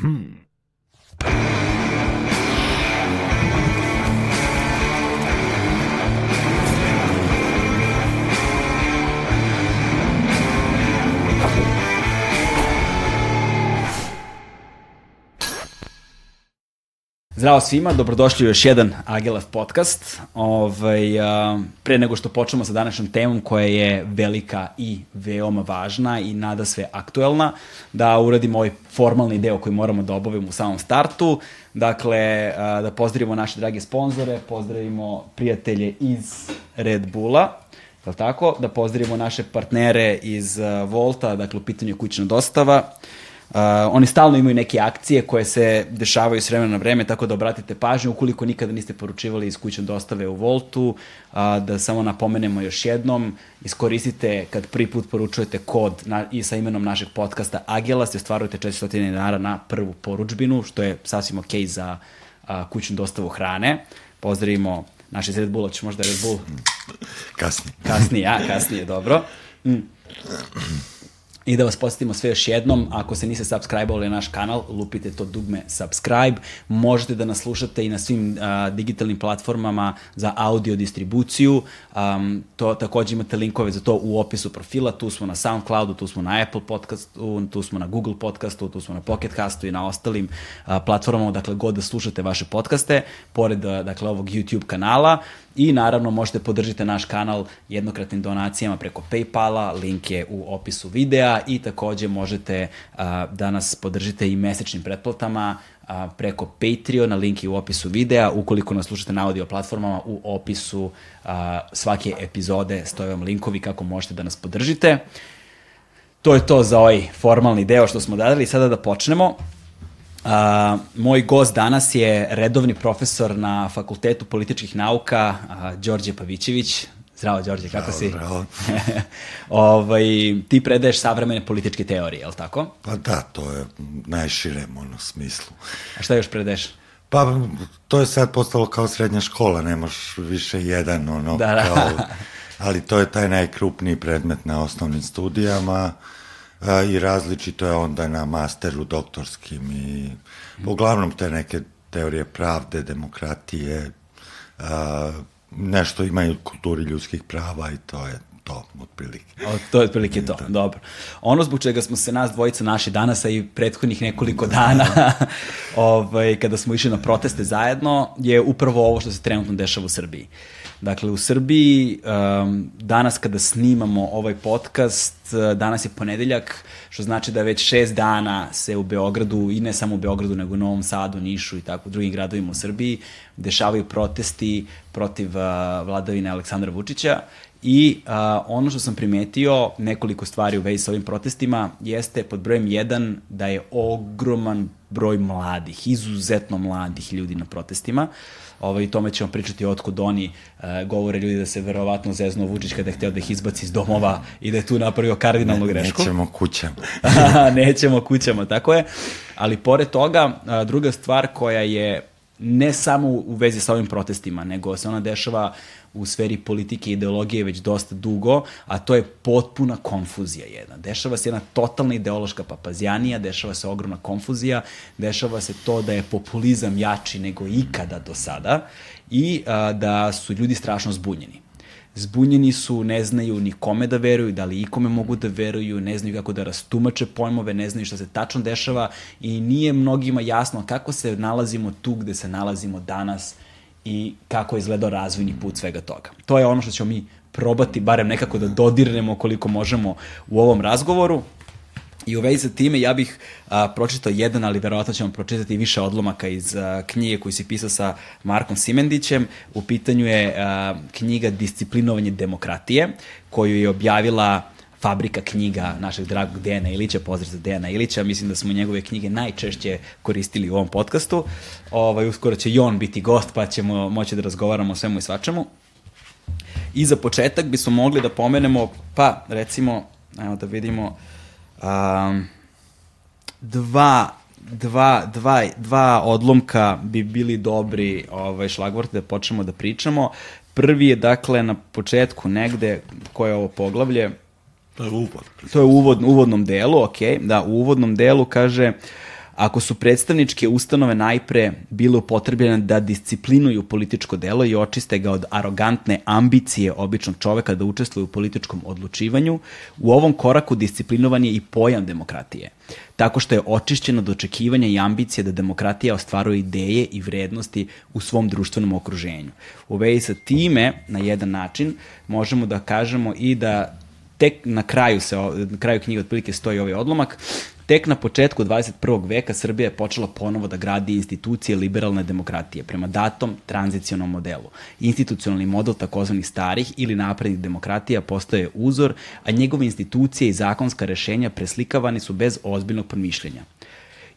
Hmm. Zdravo svima, dobrodošli u još jedan Agilaf podcast. Ovaj, a, pre nego što počnemo sa današnjom temom koja je velika i veoma važna i nada sve aktuelna, da uradimo ovaj formalni deo koji moramo da obavimo u samom startu. Dakle, da pozdravimo naše drage sponzore, pozdravimo prijatelje iz Red Bulla, je tako? Da pozdravimo naše partnere iz Volta, dakle u pitanju kućna dostava, Uh, oni stalno imaju neke akcije koje se dešavaju s vremena na vreme, tako da obratite pažnju ukoliko nikada niste poručivali iz kućne dostave u Voltu, uh, da samo napomenemo još jednom, iskoristite kad prvi put poručujete kod na, i sa imenom našeg podcasta Agelas, ostvarujete 400 dinara na prvu poručbinu, što je sasvim ok za uh, kućnu dostavu hrane. Pozdravimo naše Red Bulla, ćeš možda Red Bull? Kasni. Kasnije, ja, kasnije, dobro. Mm. I da vas podsjetimo sve još jednom, ako se niste subscribe-ovali na naš kanal, lupite to dugme subscribe. Možete da nas slušate i na svim uh, digitalnim platformama za audio distribuciju. Um, to takođe imate linkove za to u opisu profila. Tu smo na SoundCloudu, tu smo na Apple podcastu, tu smo na Google podcastu, tu smo na Pocket castu i na ostalim uh, platformama, dakle god da slušate vaše podcaste, pored uh, dakle ovog YouTube kanala. I naravno možete podržite naš kanal jednokratnim donacijama preko Paypala, link je u opisu videa i takođe možete a, da nas podržite i mesečnim pretplatama a, preko Patreona, link je u opisu videa, ukoliko nas slušate na audio platformama, u opisu a, svake epizode stoje vam linkovi kako možete da nas podržite. To je to za ovaj formalni deo što smo dadali. Sada da počnemo. A, moj gost danas je redovni profesor na Fakultetu političkih nauka, a, Đorđe Pavićević. Zdravo, Đorđe, kako Zdravo, si? zdravo. ovaj, ti predaješ savremene političke teorije, je li tako? Pa da, to je najširem ono smislu. A šta još predaješ? Pa to je sad postalo kao srednja škola, nemaš više jedan ono Da, da. kao, ali to je taj najkrupniji predmet na osnovnim studijama a, i različito je onda na masteru doktorskim i uglavnom te neke teorije pravde, demokratije, a, nešto imaju kulturi ljudskih prava i to je to, otprilike. O, to je otprilike to, dobro. Ono zbog čega smo se nas dvojica naši danas, a i prethodnih nekoliko dana, ovaj, kada smo išli na proteste zajedno, je upravo ovo što se trenutno dešava u Srbiji. Dakle, u Srbiji, um, danas kada snimamo ovaj podcast, uh, danas je ponedeljak, što znači da već šest dana se u Beogradu, i ne samo u Beogradu, nego u Novom Sadu, Nišu i tako u drugim gradovima u Srbiji, dešavaju protesti protiv uh, vladavine Aleksandra Vučića I a, ono što sam primetio, nekoliko stvari u vezi sa ovim protestima, jeste pod brojem 1 da je ogroman broj mladih, izuzetno mladih ljudi na protestima. Ovaj, tome ćemo pričati otkud oni e, govore ljudi da se verovatno zeznuo Vučić kada je hteo da ih izbaci iz domova i da je tu napravio kardinalnu Ne, grešku. nećemo kućama. Nećemo kućama, tako je. Ali pored toga, a, druga stvar koja je ne samo u vezi sa ovim protestima, nego se ona dešava u sferi politike i ideologije već dosta dugo, a to je potpuna konfuzija jedna. Dešava se jedna totalna ideološka papazjanija, dešava se ogromna konfuzija, dešava se to da je populizam jači nego ikada do sada i a, da su ljudi strašno zbunjeni zbunjeni su, ne znaju ni kome da veruju, da li ikome mogu da veruju, ne znaju kako da rastumače pojmove, ne znaju šta se tačno dešava i nije mnogima jasno kako se nalazimo tu gde se nalazimo danas i kako je izgledao razvojni put svega toga. To je ono što ćemo mi probati, barem nekako da dodirnemo koliko možemo u ovom razgovoru. I u vezi sa time ja bih a, pročitao jedan, ali verovatno ćemo pročitati više odlomaka iz a, knjige koju si pisao sa Markom Simendićem. U pitanju je a, knjiga Disciplinovanje demokratije, koju je objavila fabrika knjiga našeg dragog Dejana Ilića, pozdrav za Dejana Ilića, mislim da smo njegove knjige najčešće koristili u ovom podcastu. Ovaj, uskoro će i on biti gost, pa ćemo moći da razgovaramo o svemu i svačemu. I za početak bismo mogli da pomenemo, pa recimo, ajmo da vidimo, um, dva dva, dva, dva odlomka bi bili dobri ovaj, šlagvorti da počnemo da pričamo. Prvi je, dakle, na početku negde, koje je ovo poglavlje, To je uvod. to je u uvod, uvodnom delu, ok, da, u uvodnom delu kaže Ako su predstavničke ustanove najpre bile upotrebljene da disciplinuju političko delo i očiste ga od arogantne ambicije običnog čoveka da učestvuje u političkom odlučivanju, u ovom koraku disciplinovan je i pojam demokratije tako što je očišćeno od očekivanja i ambicije da demokratija ostvaruje ideje i vrednosti u svom društvenom okruženju. U vezi sa time, na jedan način, možemo da kažemo i da tek na kraju se na kraju knjige otprilike stoji ovaj odlomak Tek na početku 21. veka Srbija je počela ponovo da gradi institucije liberalne demokratije prema datom tranzicionom modelu. Institucionalni model takozvanih starih ili naprednih demokratija postoje uzor, a njegove institucije i zakonska rešenja preslikavani su bez ozbiljnog promišljenja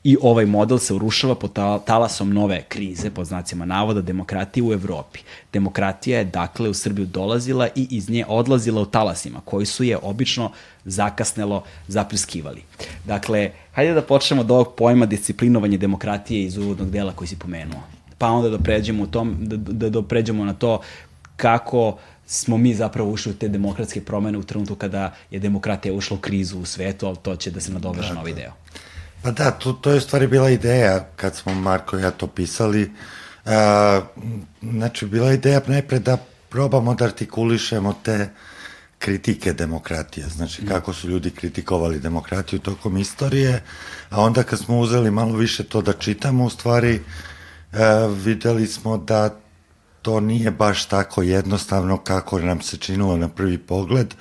i ovaj model se urušava pod talasom nove krize, pod znacima navoda, demokratije u Evropi. Demokratija je dakle u Srbiju dolazila i iz nje odlazila u talasima, koji su je obično zakasnelo zapliskivali. Dakle, hajde da počnemo od ovog pojma disciplinovanje demokratije iz uvodnog dela koji si pomenuo. Pa onda da pređemo, u tom, da, da, da pređemo na to kako smo mi zapravo ušli u te demokratske promene u trenutku kada je demokratija ušla u krizu u svetu, ali to će da se nadoveže na ovaj da. Pa da, to, to je stvari bila ideja kad smo Marko i ja to pisali. A, znači, bila ideja najpre da probamo da artikulišemo te kritike demokratije, znači mm. kako su ljudi kritikovali demokratiju tokom istorije, a onda kad smo uzeli malo više to da čitamo, u stvari e, videli smo da to nije baš tako jednostavno kako nam se činilo na prvi pogled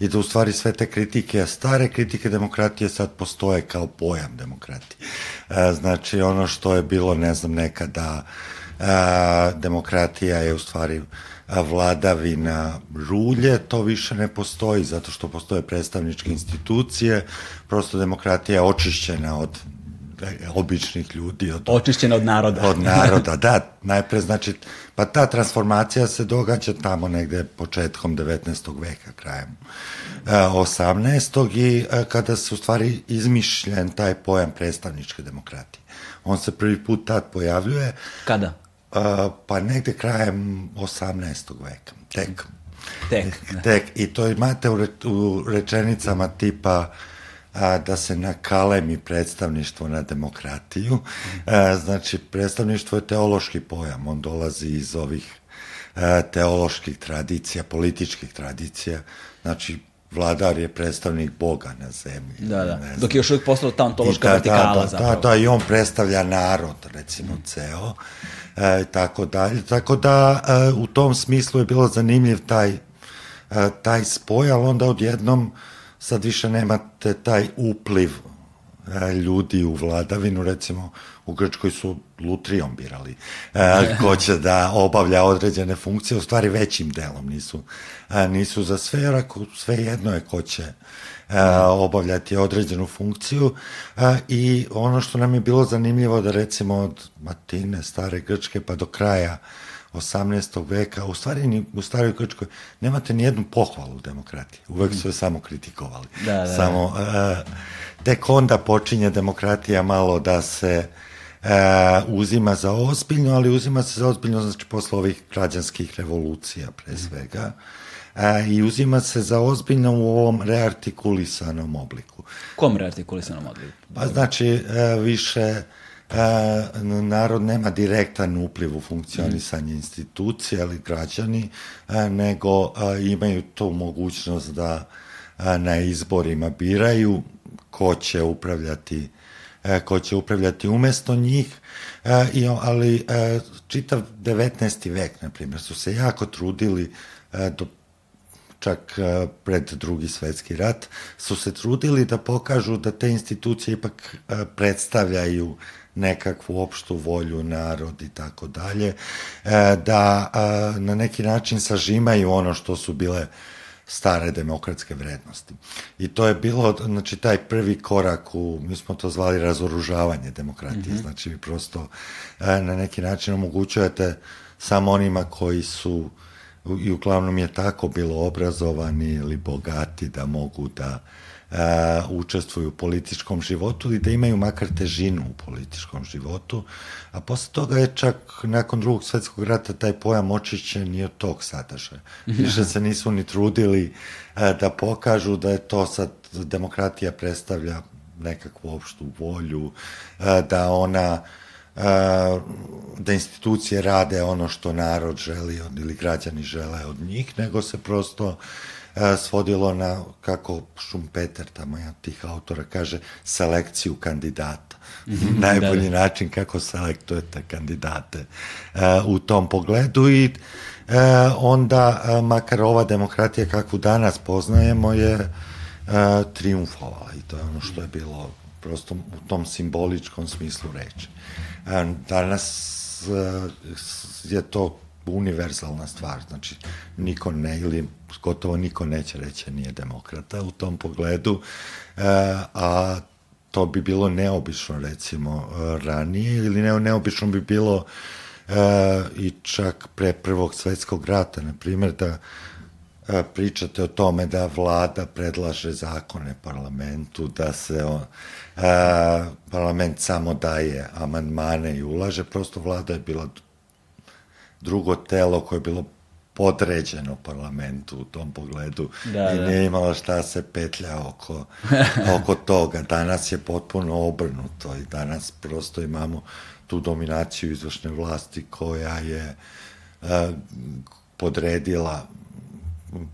i da u stvari sve te kritike, stare kritike demokratije sad postoje kao pojam demokratije. E, znači ono što je bilo, ne znam, nekada e, demokratija je u stvari vladavina rulje, to više ne postoji zato što postoje predstavničke institucije, prosto demokratija je očišćena od običnih ljudi. Od, Očišćena od naroda. Od naroda, da. Najpre, znači, pa ta transformacija se događa tamo negde početkom 19. veka, krajem 18. i e, kada se u stvari izmišljen taj pojam predstavničke demokratije. On se prvi put tad pojavljuje. Kada? Uh, pa negde krajem 18. veka. Tek. Tek. Tek. I to imate u, re, u rečenicama tipa a, da se nakalemi predstavništvo na demokratiju. A, znači, predstavništvo je teološki pojam. On dolazi iz ovih a, teoloških tradicija, političkih tradicija. Znači, vladar je predstavnik Boga na zemlji. Da, da. Dok je još uvijek postala ta ontološka da, vertikala da, da, zapravo. Da, da, i on predstavlja narod, recimo, mm. ceo e, tako dalje. Tako da e, u tom smislu je bilo zanimljiv taj, e, taj spoj, ali onda odjednom sad više nemate taj upliv e, ljudi u vladavinu, recimo u Grčkoj su lutrijom birali e, ko će da obavlja određene funkcije, u stvari većim delom nisu, e, nisu za sve, jer ako sve jedno je ko će obavljati određenu funkciju i ono što nam je bilo zanimljivo da recimo od Matine, stare Grčke pa do kraja 18. veka, u stvari u staroj Grčkoj nemate ni jednu pohvalu demokratije. Uvek su je samo kritikovali. Da, da, samo, uh, tek onda počinje demokratija malo da se uh, uzima za ozbiljno, ali uzima se za ozbiljno znači posle ovih građanskih revolucija pre svega. Mm a, i uzima se za ozbiljno u ovom reartikulisanom obliku. Kom reartikulisanom obliku? Pa znači a, više a, narod nema direktan upliv u funkcionisanje institucije, ali građani, a, nego a, imaju tu mogućnost da a, na izborima biraju ko će upravljati ko će upravljati umesto njih, i, ali čitav 19. vek, na primjer, su se jako trudili do čak e, pred drugi svetski rat, su se trudili da pokažu da te institucije ipak e, predstavljaju nekakvu opštu volju, narod i tako dalje, e, da na neki način sažimaju ono što su bile stare demokratske vrednosti. I to je bilo, znači, taj prvi korak u, mi smo to zvali razoružavanje demokratije, mm -hmm. znači vi prosto na neki način omogućujete samo onima koji su uh, i uglavnom je tako bilo obrazovani ili bogati da mogu da a, učestvuju u političkom životu i da imaju makar težinu u političkom životu, a posle toga je čak nakon drugog svetskog rata taj pojam očišćen i od tog sadržaja. Više se nisu ni trudili a, da pokažu da je to sad demokratija predstavlja nekakvu opštu volju, da ona da institucije rade ono što narod želi od, ili građani žele od njih, nego se prosto svodilo na, kako Šumpeter, tamo ja tih autora kaže, selekciju kandidata. -hmm, Najbolji da, da. način kako selektujete kandidate u tom pogledu i onda, makar ova demokratija kakvu danas poznajemo je triumfovala i to je ono što je bilo prosto u tom simboličkom smislu reči. Danas je to univerzalna stvar, znači niko ne ili gotovo niko neće reći nije demokrata u tom pogledu, a to bi bilo neobično recimo ranije ili ne, neobično bi bilo i čak pre prvog svetskog rata, na primjer da pričate o tome da vlada predlaže zakone parlamentu, da se on, a, parlament samo daje amandmane i ulaže, prosto vlada je bila drugo telo koje je bilo podređeno parlamentu u tom pogledu da, i da. nije imalo šta se petlja oko, oko toga. Danas je potpuno obrnuto i danas prosto imamo tu dominaciju izvršne vlasti koja je uh, podredila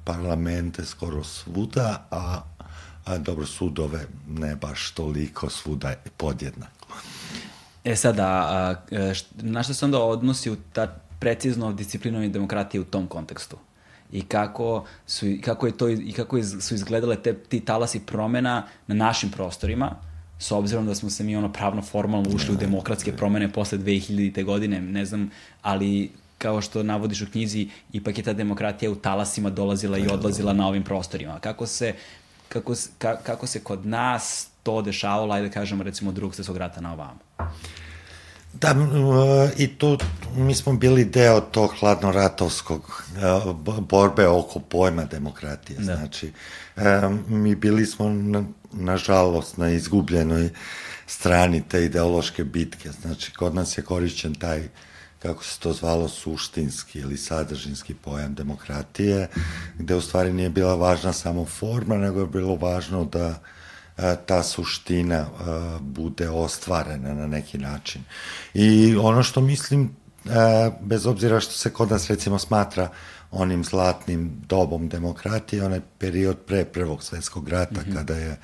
parlamente skoro svuda, a, a dobro, sudove ne baš toliko svuda je podjednako. E sada, a, e, na što se onda odnosi u ta precizno disciplinovanje demokratije u tom kontekstu? i kako su kako je to i kako su izgledale te ti talasi promena na našim prostorima s obzirom da smo se mi ono pravno formalno ušli u demokratske promene posle 2000. godine, ne znam, ali kao što navodiš u knjizi, ipak je ta demokratija u talasima dolazila i odlazila na ovim prostorima. Kako se, kako, ka, kako se kod nas to dešavalo, ajde da kažemo recimo drugog svjetskog rata na ovamo? Da, i tu mi smo bili deo tog hladnoratovskog borbe oko pojma demokratije. Da. Znači, mi bili smo, na, nažalost, na izgubljenoj strani te ideološke bitke. Znači, kod nas je korišćen taj kako se to zvalo, suštinski ili sadržinski pojam demokratije, gde u stvari nije bila važna samo forma, nego je bilo važno da ta suština a, bude ostvarena na neki način. I ono što mislim, a, bez obzira što se kod nas recimo smatra onim zlatnim dobom demokratije, onaj period pre Prvog svetskog rata, mm -hmm. kada je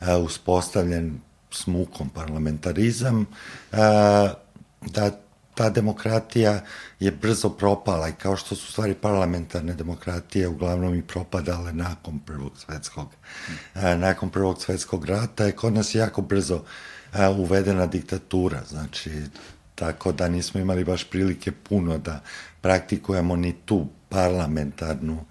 a, uspostavljen s mukom parlamentarizam, da ta demokratija je brzo propala i kao što su stvari parlamentarne demokratije uglavnom i propadale nakon prvog svetskog mm. nakon prvog svetskog rata je kod nas jako brzo a, uvedena diktatura znači tako da nismo imali baš prilike puno da praktikujemo ni tu parlamentarnu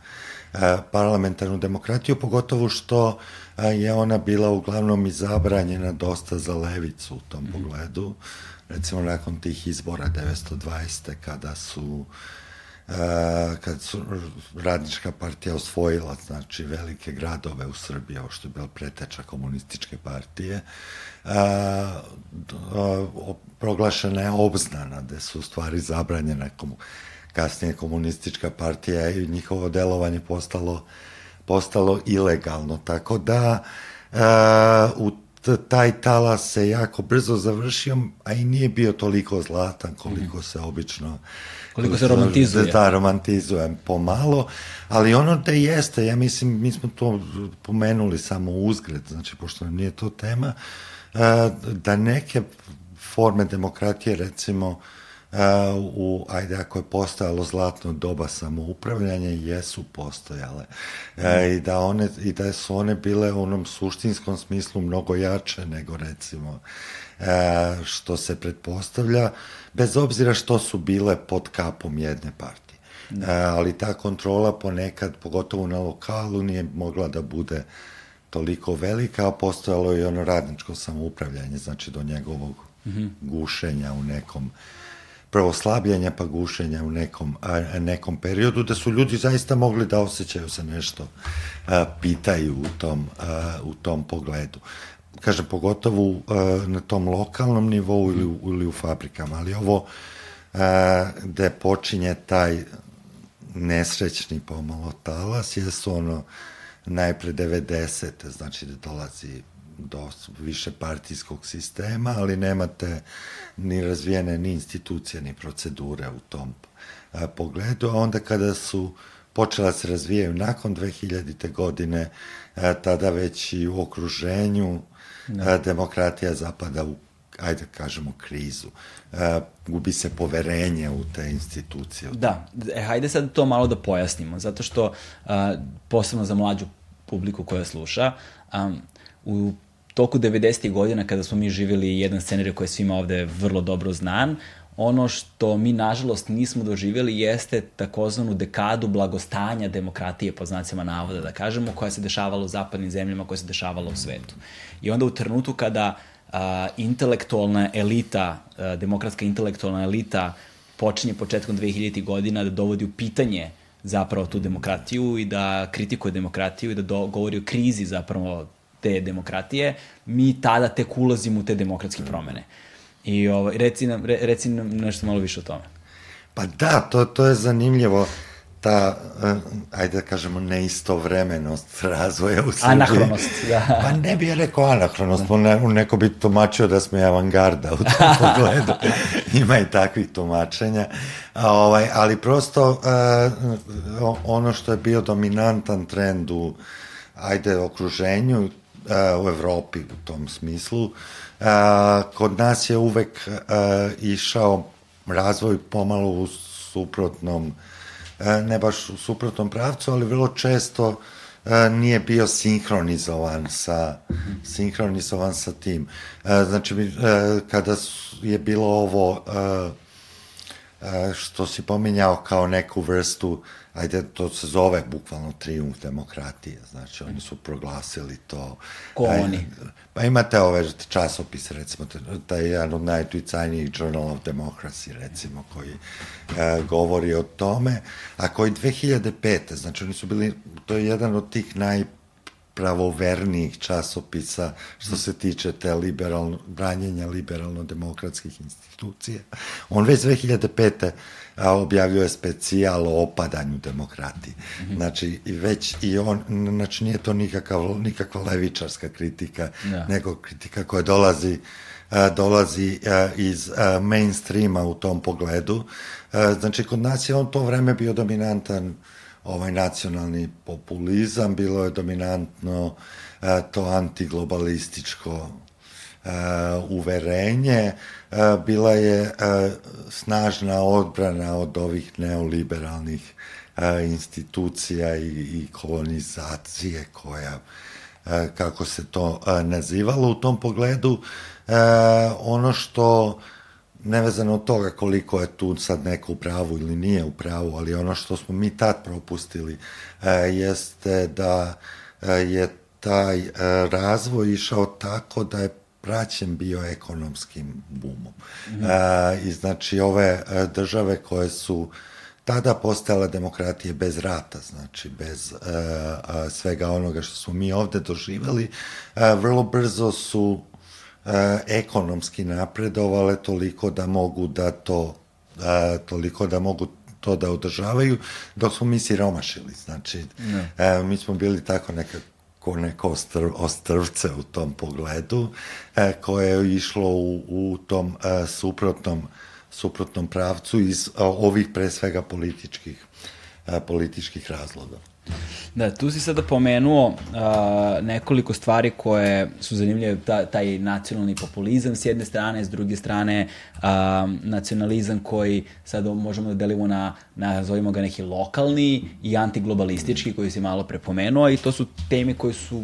a, parlamentarnu demokratiju pogotovo što je ona bila uglavnom i zabranjena dosta za levicu u tom mm. pogledu recimo nakon tih izbora 920. kada su Uh, kad su radnička partija osvojila znači velike gradove u Srbiji, ovo što je bila preteča komunističke partije, uh, uh, proglašena je obznana, gde su u stvari zabranjena komu, kasnije komunistička partija i njihovo delovanje postalo, postalo ilegalno. Tako da u taj talas se jako brzo završio, a i nije bio toliko zlatan koliko se obično koliko se romantizuje. Da, romantizuje pomalo, ali ono da jeste, ja mislim, mi smo to pomenuli samo uzgred, znači, pošto nam nije to tema, da neke forme demokratije, recimo, u, ajde, ako je postojalo zlatno doba samoupravljanja, jesu postojale. E, i, da one, I da su one bile u onom suštinskom smislu mnogo jače nego, recimo, e, što se pretpostavlja, bez obzira što su bile pod kapom jedne partije. Da. E, ali ta kontrola ponekad, pogotovo na lokalu, nije mogla da bude toliko velika, a postojalo je i ono radničko samoupravljanje, znači do njegovog mm -hmm. gušenja u nekom uh, prvo slabljenja pa gušenja u nekom, a, nekom periodu, da su ljudi zaista mogli da osjećaju se nešto a, pitaju u tom, a, u tom pogledu. Kažem, pogotovo a, na tom lokalnom nivou ili, ili u fabrikama, ali ovo a, gde počinje taj nesrećni pomalo talas, jesu ono najpre 90. znači da dolazi do više partijskog sistema, ali nemate ni razvijene ni institucije, ni procedure u tom a, pogledu. A onda kada su počela se razvijaju nakon 2000. godine, a, tada već i u okruženju a, demokratija zapada u ajde da kažemo, krizu. E, gubi se poverenje u te institucije. Da, e, hajde sad to malo da pojasnimo, zato što, a, posebno za mlađu publiku koja sluša, a, u toku 90. godina kada smo mi živjeli jedan scenarij koji je svima ovde vrlo dobro znan, ono što mi nažalost nismo doživjeli jeste takozvanu dekadu blagostanja demokratije po znacima navoda da kažemo koja se dešavala u zapadnim zemljama, koja se dešavala u svetu. I onda u trenutku kada a, intelektualna elita, a, demokratska intelektualna elita počinje početkom 2000. godina da dovodi u pitanje zapravo tu demokratiju i da kritikuje demokratiju i da do, govori o krizi zapravo te demokratije, mi tada tek ulazimo u te demokratske promene. I ovaj, reci, nam, re, reci nam nešto malo više o tome. Pa da, to, to je zanimljivo ta, uh, ajde da kažemo, neistovremenost razvoja u Srbiji. Anahronost, da. Pa ne bih rekao anahronost, da. ne, neko bi tumačio da smo avangarda u tom pogledu. Ima i takvih tumačenja. A, ovaj, ali prosto uh, ono što je bio dominantan trend u ajde, okruženju, u Evropi u tom smislu, uh, kod nas je uvek uh, išao razvoj pomalo u suprotnom E, ne baš u suprotnom pravcu, ali vrlo često e, nije bio sinhronizovan sa sinhronizovan sa tim. E, znači kada je bilo ovo što si pominjao kao neku vrstu ajde, to se zove bukvalno triumf demokratije, znači oni su proglasili to. Ko aj, oni? Pa imate ove časopise, recimo, taj jedan od najuticajnijih Journal of Democracy, recimo, koji e, govori o tome, a koji 2005. Znači, oni su bili, to je jedan od tih naj pravovernijih časopisa što se tiče te liberalno, branjenja liberalno-demokratskih institucija. On već 2005 a, objavljuje specijal o opadanju demokratije. -hmm. Znači, i već i on, znači nije to nikakav, nikakva levičarska kritika, ja. Da. nego kritika koja dolazi dolazi iz mainstreama u tom pogledu. Znači, kod nas je on to vreme bio dominantan ovaj nacionalni populizam, bilo je dominantno to antiglobalističko uverenje, bila je snažna odbrana od ovih neoliberalnih uh, institucija i, i kolonizacije koja uh, kako se to uh, nazivalo u tom pogledu. Uh, ono što nevezano od toga koliko je tu sad neko u pravu ili nije u pravu, ali ono što smo mi tad propustili jeste da je taj razvoj išao tako da je praćen bio ekonomskim bumom. Mm e, I znači ove e, države koje su tada postale demokratije bez rata, znači bez e, a, svega onoga što smo mi ovde doživali, e, vrlo brzo su e, ekonomski napredovale toliko da mogu da to e, toliko da mogu to da održavaju, dok smo mi siromašili. Znači, ne. e, mi smo bili tako nekako ko neko ostrv, ostrvce u tom pogledu, e, koje je išlo u, u tom e, suprotnom, suprotnom pravcu iz a, ovih pre svega političkih, e, političkih razloga. Da, tu si sada pomenuo uh, nekoliko stvari koje su zanimljive, ta, taj nacionalni populizam s jedne strane, s druge strane uh, nacionalizam koji sad možemo da delimo na, na, zovimo ga neki lokalni i antiglobalistički koji si malo prepomenuo i to su teme koje su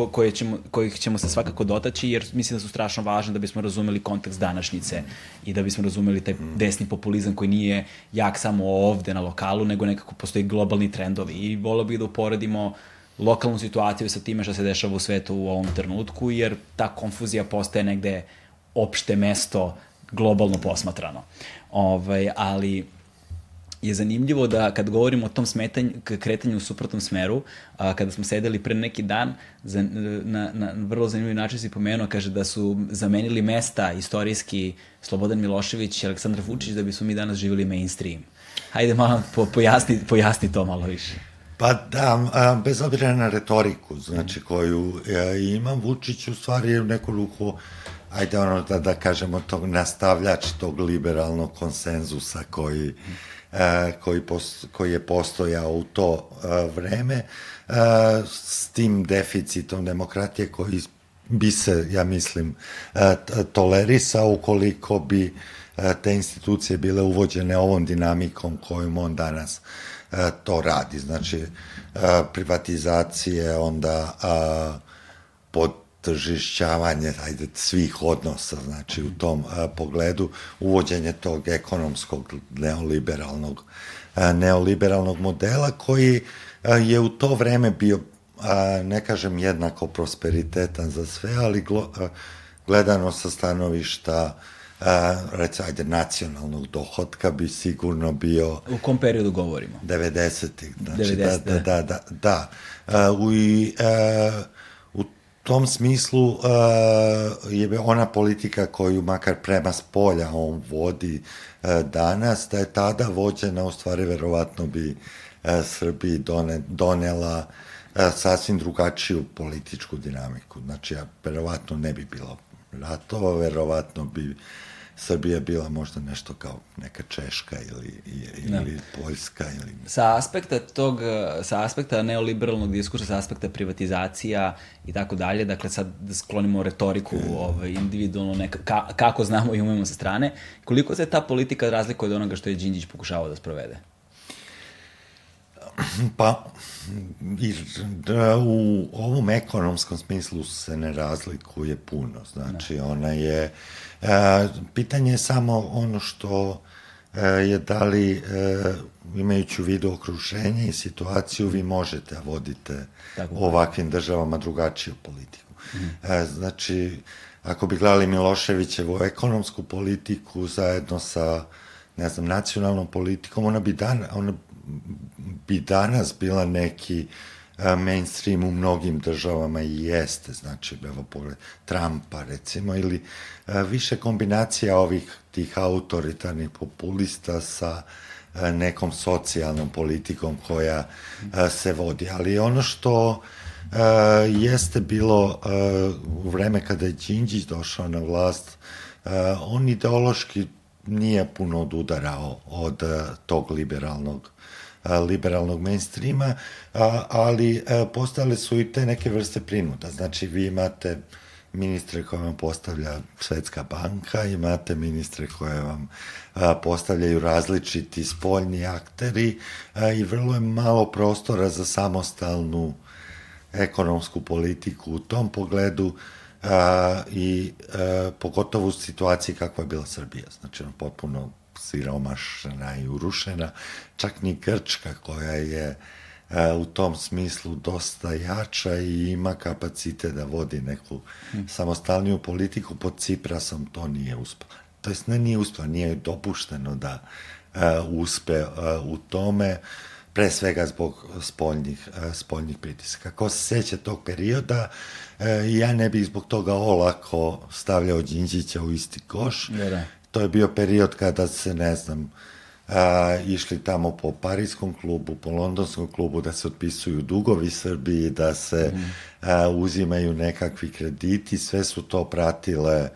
ko, koje ćemo, kojih ćemo se svakako dotaći, jer mislim da su strašno važne da bismo razumeli kontekst današnjice i da bismo razumeli taj desni populizam koji nije jak samo ovde na lokalu, nego nekako postoji globalni trendovi. I volio bih da uporedimo lokalnu situaciju sa time što se dešava u svetu u ovom trenutku, jer ta konfuzija postaje negde opšte mesto globalno posmatrano. Ovaj, ali je zanimljivo da kad govorimo o tom smetanju, kretanju u suprotnom smeru, a, kada smo sedeli pre neki dan, za, na, na vrlo zanimljiv način si pomenuo, kaže da su zamenili mesta istorijski Slobodan Milošević i Aleksandar Vučić da bismo mi danas živjeli mainstream. Hajde malo po, pojasni, pojasni to malo više. Pa da, bez obzira na retoriku, znači koju ja, imam, Vučić u stvari u neku ruku, ajde ono da, da kažemo, tog nastavljač tog liberalnog konsenzusa koji, a, koji, pos, koji je postojao u to a, vreme, a, s tim deficitom demokratije koji bi se, ja mislim, tolerisao ukoliko bi te institucije bile uvođene ovom dinamikom kojom on danas to radi. Znači, privatizacije, onda podtržišćavanje ajde, svih odnosa, znači u tom a, pogledu uvođenje tog ekonomskog neoliberalnog a, neoliberalnog modela koji a, je u to vreme bio a, ne kažem jednako prosperitetan za sve, ali glo, a, gledano sa stanovišta a, recimo, ajde, nacionalnog dohodka bi sigurno bio... U kom periodu govorimo? 90-ih. Znači, 90, da, da, da, da. da. A, u, i, a, tom smislu a, je ona politika koju makar prema spolja on vodi a, danas, da je tada vođena, u stvari, verovatno bi a, Srbiji done, donela sasvim drugačiju političku dinamiku. Znači, ja, verovatno ne bi bilo ratova, verovatno bi Srbija bila možda nešto kao neka Češka ili, ili da. Poljska. Ili... Sa aspekta tog, sa aspekta neoliberalnog diskursa, sa aspekta privatizacija i tako dalje, dakle sad da sklonimo retoriku mm. ovaj, individualno, neka, ka, kako znamo i umemo sa strane, koliko se ta politika razlikuje od onoga što je Đinđić pokušavao da sprovede? Pa, da, u ovom ekonomskom smislu se ne razlikuje puno. Znači, ne. ona je... A, pitanje je samo ono što a, je da li, a, imajući u vidu okruženje i situaciju, vi možete da vodite Tako. ovakvim državama drugačiju politiku. Mm. A, znači, ako bi gledali Miloševićevu ekonomsku politiku zajedno sa ne znam, nacionalnom politikom, ona bi, dan, ona bi danas bila neki mainstream u mnogim državama i jeste, znači, evo pogled Trumpa recimo, ili više kombinacija ovih tih autoritarnih populista sa nekom socijalnom politikom koja se vodi. Ali ono što jeste bilo u vreme kada je Đinđić došao na vlast, on ideološki nije puno odudarao od tog liberalnog liberalnog mainstreama, ali postale su i te neke vrste prinuda. Znači, vi imate ministre koje vam postavlja Svetska banka, imate ministre koje vam postavljaju različiti spoljni akteri i vrlo je malo prostora za samostalnu ekonomsku politiku u tom pogledu i pogotovo u situaciji kakva je bila Srbija. Znači, ono, potpuno siromašna i urušena, čak ni Grčka koja je e, u tom smislu dosta jača i ima kapacite da vodi neku hmm. samostalniju politiku, pod Ciprasom to nije uspelo. To jest ne nije uspelo, nije dopušteno da uh, uspe uh, u tome, pre svega zbog spoljnih, uh, spoljnih pritisaka. Ko se seća tog perioda, uh, ja ne bih zbog toga olako stavljao Đinđića u isti koš, da, da to je bio period kada se, ne znam, a, išli tamo po parijskom klubu, po londonskom klubu, da se otpisuju dugovi Srbiji, da se mm. a, uzimaju nekakvi krediti, sve su to pratile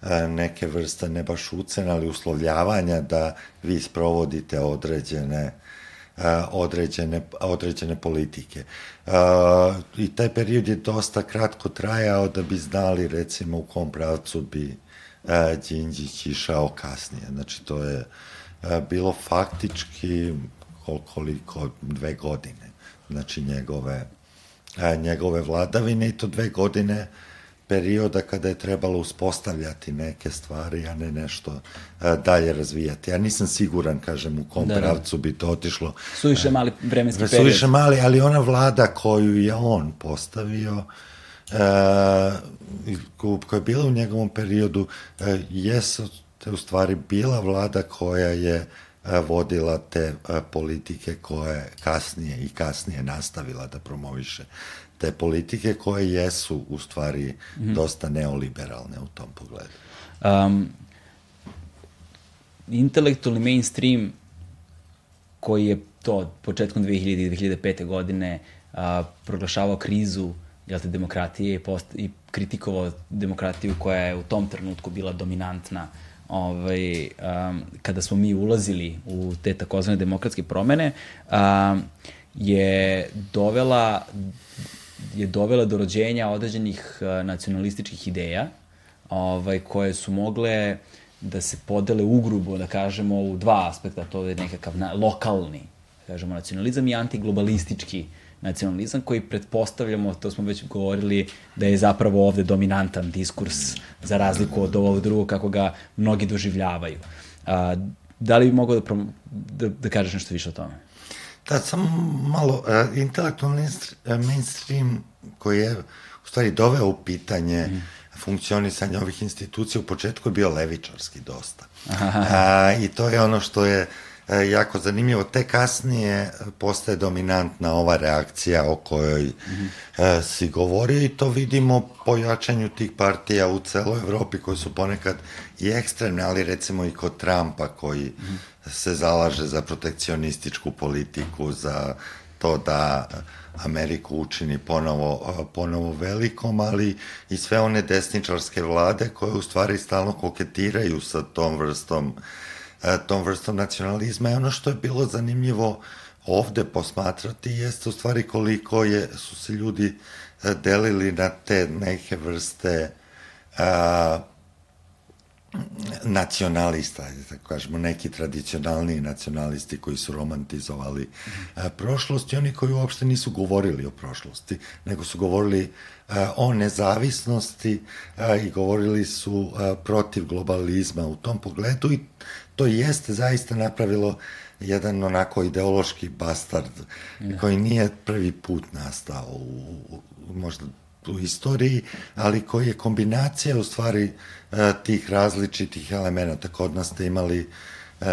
a, neke vrste, ne baš ucena, ali uslovljavanja da vi sprovodite određene a, određene, određene politike. A, I taj period je dosta kratko trajao da bi znali recimo u kom pravcu bi Đinđić išao kasnije. Znači, to je e, bilo faktički koliko dve godine. Znači, njegove, e, njegove vladavine i to dve godine perioda kada je trebalo uspostavljati neke stvari, a ne nešto e, dalje razvijati. Ja nisam siguran, kažem, u kom da, da. pravcu bi to otišlo. Suviše mali vremenski period. Suviše mali, ali ona vlada koju je on postavio, e, koja je bila u njegovom periodu, e, jesu te u stvari bila vlada koja je e, vodila te e, politike koje kasnije i kasnije nastavila da promoviše te politike koje jesu u stvari mm -hmm. dosta neoliberalne u tom pogledu. Um, intelektualni mainstream koji je to početkom 2000. i 2005. godine a, proglašavao krizu jel te, demokratije i, post, i kritikovao demokratiju koja je u tom trenutku bila dominantna ovaj, um, kada smo mi ulazili u te takozvane demokratske promene, um, je dovela je dovela do rođenja određenih uh, nacionalističkih ideja ovaj, koje su mogle da se podele ugrubo, da kažemo, u dva aspekta, to je nekakav na, lokalni, da kažemo, nacionalizam i antiglobalistički nacionalizam koji pretpostavljamo, to smo već govorili, da je zapravo ovde dominantan diskurs za razliku od ovog drugog kako ga mnogi doživljavaju. A, da li bi mogao da, da, da kažeš nešto više o tome? Da, samo malo, uh, intelektualni mainstream koji je u stvari doveo u pitanje mm. funkcionisanje ovih institucija u početku je bio levičarski dosta. Aha. A, I to je ono što je E, jako zanimljivo. Te kasnije postaje dominantna ova reakcija o kojoj mm -hmm. si govorio i to vidimo po jačanju tih partija u celoj Evropi koji su ponekad i ekstremne, ali recimo i kod Trumpa koji mm -hmm. se zalaže za protekcionističku politiku, za to da Ameriku učini ponovo, ponovo velikom, ali i sve one desničarske vlade koje u stvari stalno koketiraju sa tom vrstom uh, E, tom vrstom nacionalizma i ono što je bilo zanimljivo ovde posmatrati jeste u stvari koliko je, su se ljudi e, delili na te neke vrste a, nacionalista, tako kažemo, neki tradicionalni nacionalisti koji su romantizovali a, prošlost i oni koji uopšte nisu govorili o prošlosti, nego su govorili a, o nezavisnosti a, i govorili su a, protiv globalizma u tom pogledu i to jeste zaista napravilo jedan onako ideološki bastard ja. koji nije prvi put nastao u, u možda u istoriji, ali koji je kombinacija u stvari e, tih različitih elemenata. Kod nas ste imali e,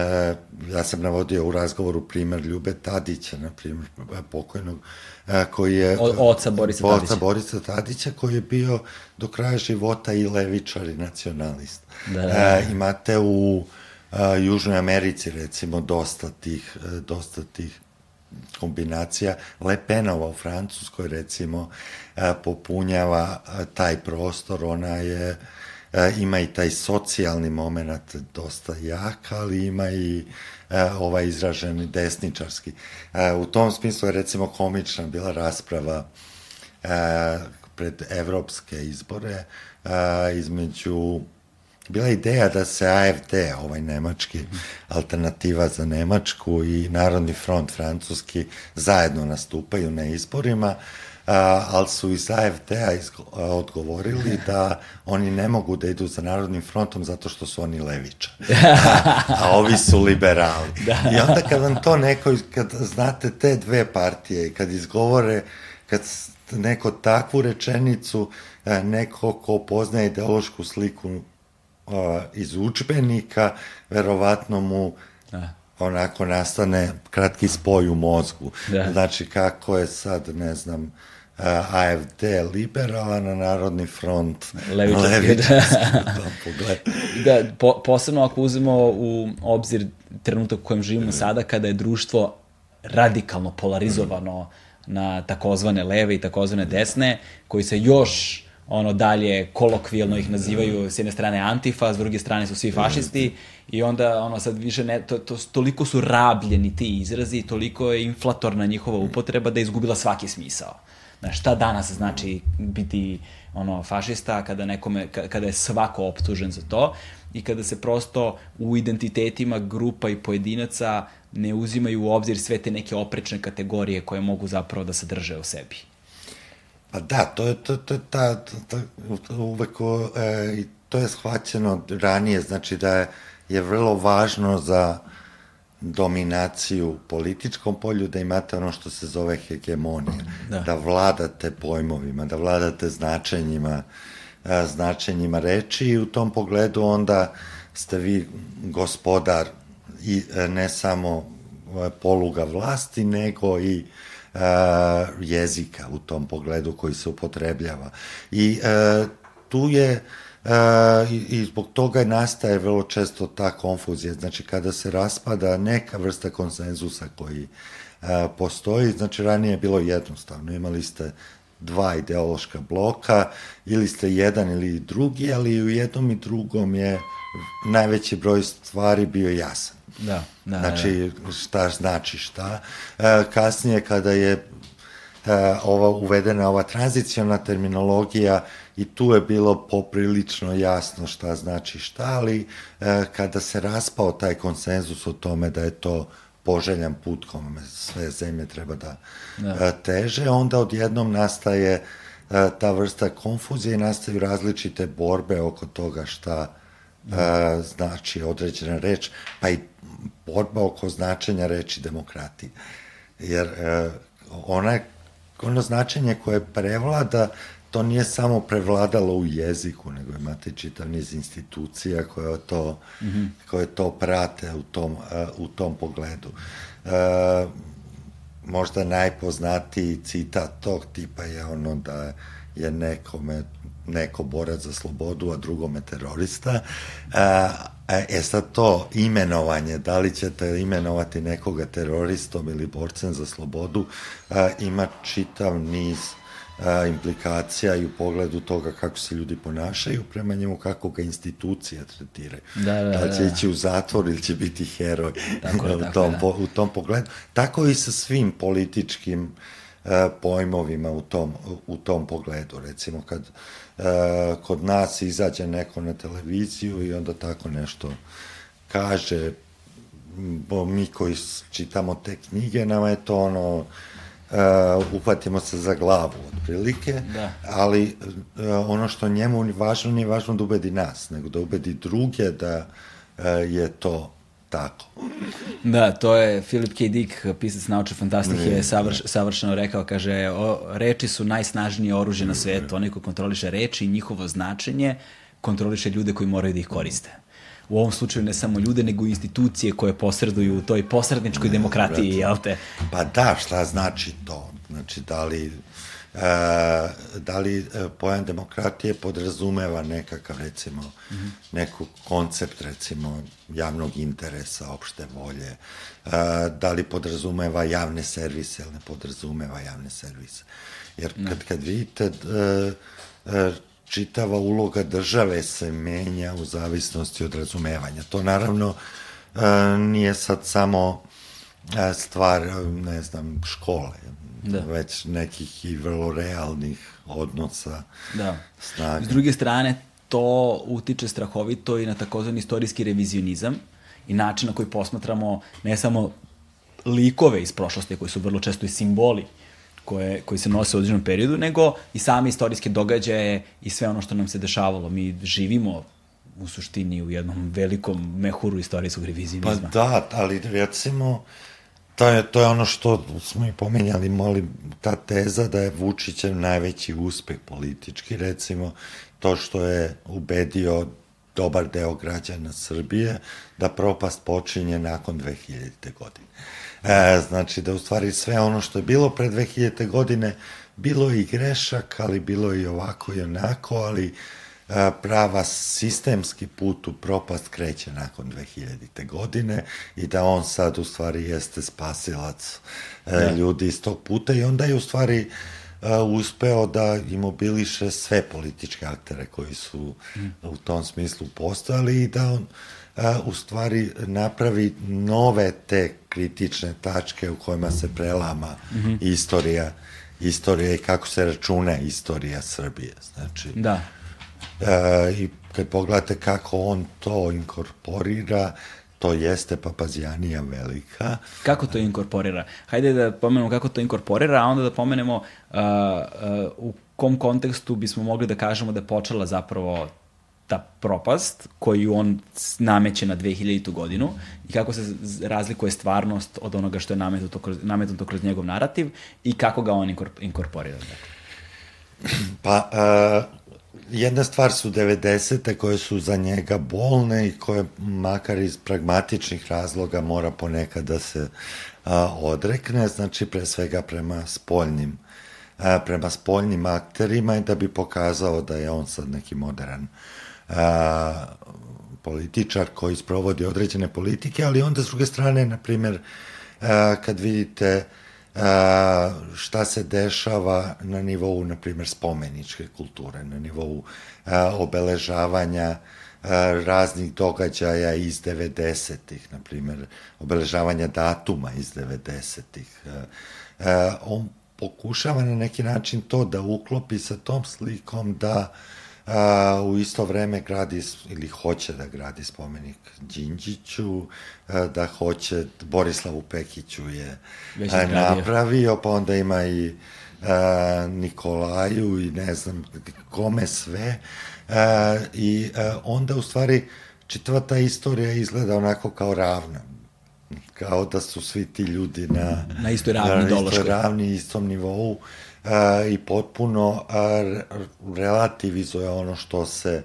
ja sam navodio u razgovoru primer Ljube Tadića, na primer pokojnog, e, koji je... O, oca Borisa Tadića. Oca Borisa Tadića, koji je bio do kraja života i levičar i nacionalist. Da, da, da. imate u a, Južnoj Americi recimo dosta tih, e, dosta tih kombinacija. Le Penova u Francuskoj recimo a, popunjava a, taj prostor, ona je ima i taj socijalni moment dosta jak, ali ima i ovaj izraženi desničarski. U tom smislu je recimo komična bila rasprava pred evropske izbore između bila ideja da se AFD, ovaj nemački alternativa za Nemačku i Narodni front francuski zajedno nastupaju na izborima, a, ali su iz AFD-a odgovorili da oni ne mogu da idu za Narodnim frontom zato što su oni leviča, a, a ovi su liberali. Da. I onda kad vam to neko, kad znate te dve partije i kad izgovore, kad neko takvu rečenicu, neko ko poznaje ideološku sliku iz učbenika, verovatno mu da. onako nastane kratki spoj u mozgu. Da. Znači, kako je sad, ne znam, uh, AFD liberalan, a Narodni front levičarski. Da, da po, posebno ako uzmemo u obzir trenutak u kojem živimo sada, kada je društvo radikalno polarizovano na takozvane leve i takozvane desne, koji se još ono dalje kolokvijalno ih nazivaju s jedne strane antifa, s druge strane su svi fašisti i onda ono sad više ne, to, to, toliko su rabljeni ti izrazi, toliko je inflatorna njihova upotreba da je izgubila svaki smisao. Znaš, šta danas znači biti ono fašista kada nekome kada je svako optužen za to i kada se prosto u identitetima grupa i pojedinaca ne uzimaju u obzir sve te neke oprečne kategorije koje mogu zapravo da sadrže u sebi. Pa da, to je, to, to, ta, ta, ta, uvek e, to je shvaćeno ranije, znači da je, je vrlo važno za dominaciju u političkom polju da imate ono što se zove hegemonija, da, da vladate pojmovima, da vladate značenjima, e, značenjima reči i u tom pogledu onda ste vi gospodar i e, ne samo e, poluga vlasti, nego i jezika u tom pogledu koji se upotrebljava. I tu je i, i zbog toga nastaje vrlo često ta konfuzija. Znači, kada se raspada neka vrsta konsenzusa koji e, postoji, znači ranije je bilo jednostavno. Imali ste dva ideološka bloka, ili ste jedan ili drugi, ali u jednom i drugom je najveći broj stvari bio jasan. Da, da, znači, da. šta znači šta. E, kasnije, kada je e, ova uvedena ova tranziciona terminologija i tu je bilo poprilično jasno šta znači šta, ali e, kada se raspao taj konsenzus o tome da je to poželjan put kome sve zemlje treba da, da. teže, onda odjednom nastaje ta vrsta konfuzije i nastaju različite borbe oko toga šta da. znači određena reč, pa i borba oko značenja reči demokratije. Jer ona, ono značenje koje prevlada to nije samo prevladalo u jeziku, nego imate čitav niz institucija koje to, mm -hmm. koje to prate u tom, uh, u tom pogledu. Uh, možda najpoznatiji citat tog tipa je ono da je nekome neko borac za slobodu, a drugome terorista. Uh, e sad to imenovanje, da li ćete imenovati nekoga teroristom ili borcem za slobodu, ima čitav niz a, implikacija i u pogledu toga kako se ljudi ponašaju prema njemu, kako ga institucija tretiraju. Da, da, da. da će ići u zatvor ili će biti heroj tako, u, tako, tom, da. po, u tom pogledu. Tako i sa svim političkim a, pojmovima u tom, u tom pogledu. Recimo kad kod nas izađe neko na televiziju i onda tako nešto kaže, bo mi koji čitamo te knjige, nama je to ono uh, uhvatimo se za glavu otprilike, da. ali uh, ono što njemu važno nije važno da ubedi nas, nego da ubedi druge da uh, je to tako. Da, to je Philip K. Dick, pisac nauče fantastike, je savrš, savršeno rekao, kaže, o, reči su najsnažnije oružje na svetu, onaj ko kontroliše reči i njihovo značenje, kontroliše ljude koji moraju da ih koriste u ovom slučaju ne samo ljude, nego i institucije koje posreduju u toj posredničkoj demokratiji, ne, jel te? Pa da, šta znači to? Znači, da li, da li e, pojam demokratije podrazumeva nekakav, recimo, mm -hmm. neku koncept, recimo, javnog interesa, opšte volje, e, da li podrazumeva javne servise ili ne podrazumeva javne servise. Jer kad, kad vidite e, e, čitava uloga države se menja u zavisnosti od razumevanja. To naravno nije sad samo stvar, ne znam, škole, da. već nekih i vrlo realnih odnosa da. snage. S druge strane, to utiče strahovito i na takozvani istorijski revizionizam i način na koji posmatramo ne samo likove iz prošlosti koji su vrlo često i simboli koje, koji se nose u određenom periodu, nego i same istorijske događaje i sve ono što nam se dešavalo. Mi živimo u suštini u jednom velikom mehuru istorijskog revizionizma. Pa da, ali recimo, to je, to je ono što smo i pomenjali, molim, ta teza da je Vučićev najveći uspeh politički, recimo, to što je ubedio dobar deo građana Srbije da propast počinje nakon 2000. godine. E, znači da u stvari sve ono što je bilo pre 2000. godine bilo i grešak, ali bilo i ovako i onako, ali prava sistemski put u propast kreće nakon 2000. godine i da on sad u stvari jeste spasilac e, da. ljudi iz tog puta i onda je u stvari uh, uspeo da imobiliše sve političke aktere koji su mm. u tom smislu postojali i da on a, u stvari napravi nove te kritične tačke u kojima se prelama mm -hmm. istorija istorija i kako se računa istorija Srbije. Znači, da. E, I kad pogledate kako on to inkorporira, to jeste papazjanija velika. Kako to inkorporira? Hajde da pomenemo kako to inkorporira, a onda da pomenemo uh, uh, u kom kontekstu bismo mogli da kažemo da je počela zapravo ta propast koju on nameće na 2000. godinu i kako se razlikuje stvarnost od onoga što je nametnuto kroz, nametnuto kroz njegov narativ i kako ga on inkorporira. Pa, uh, jedna stvar su 90. koje su za njega bolne i koje makar iz pragmatičnih razloga mora ponekad da se uh, odrekne, znači pre svega prema spoljnim uh, prema spoljnim akterima i da bi pokazao da je on sad neki modern a, političar koji sprovodi određene politike, ali onda s druge strane, na primjer, a, kad vidite a, šta se dešava na nivou, na primjer, spomeničke kulture, na nivou a, obeležavanja raznih događaja iz 90-ih, na primjer, obeležavanja datuma iz 90-ih. On pokušava na neki način to da uklopi sa tom slikom da a, u isto vreme gradi ili hoće da gradi spomenik Đinđiću, a, da hoće Borislavu Pekiću je a, napravio, pa onda ima i a, Nikolaju i ne znam kome sve a, i a, onda u stvari čitava ta istorija izgleda onako kao ravna kao da su svi ti ljudi na, na istoj ravni, na istoj ravni, istom nivou a, i potpuno a, relativizuje ono što se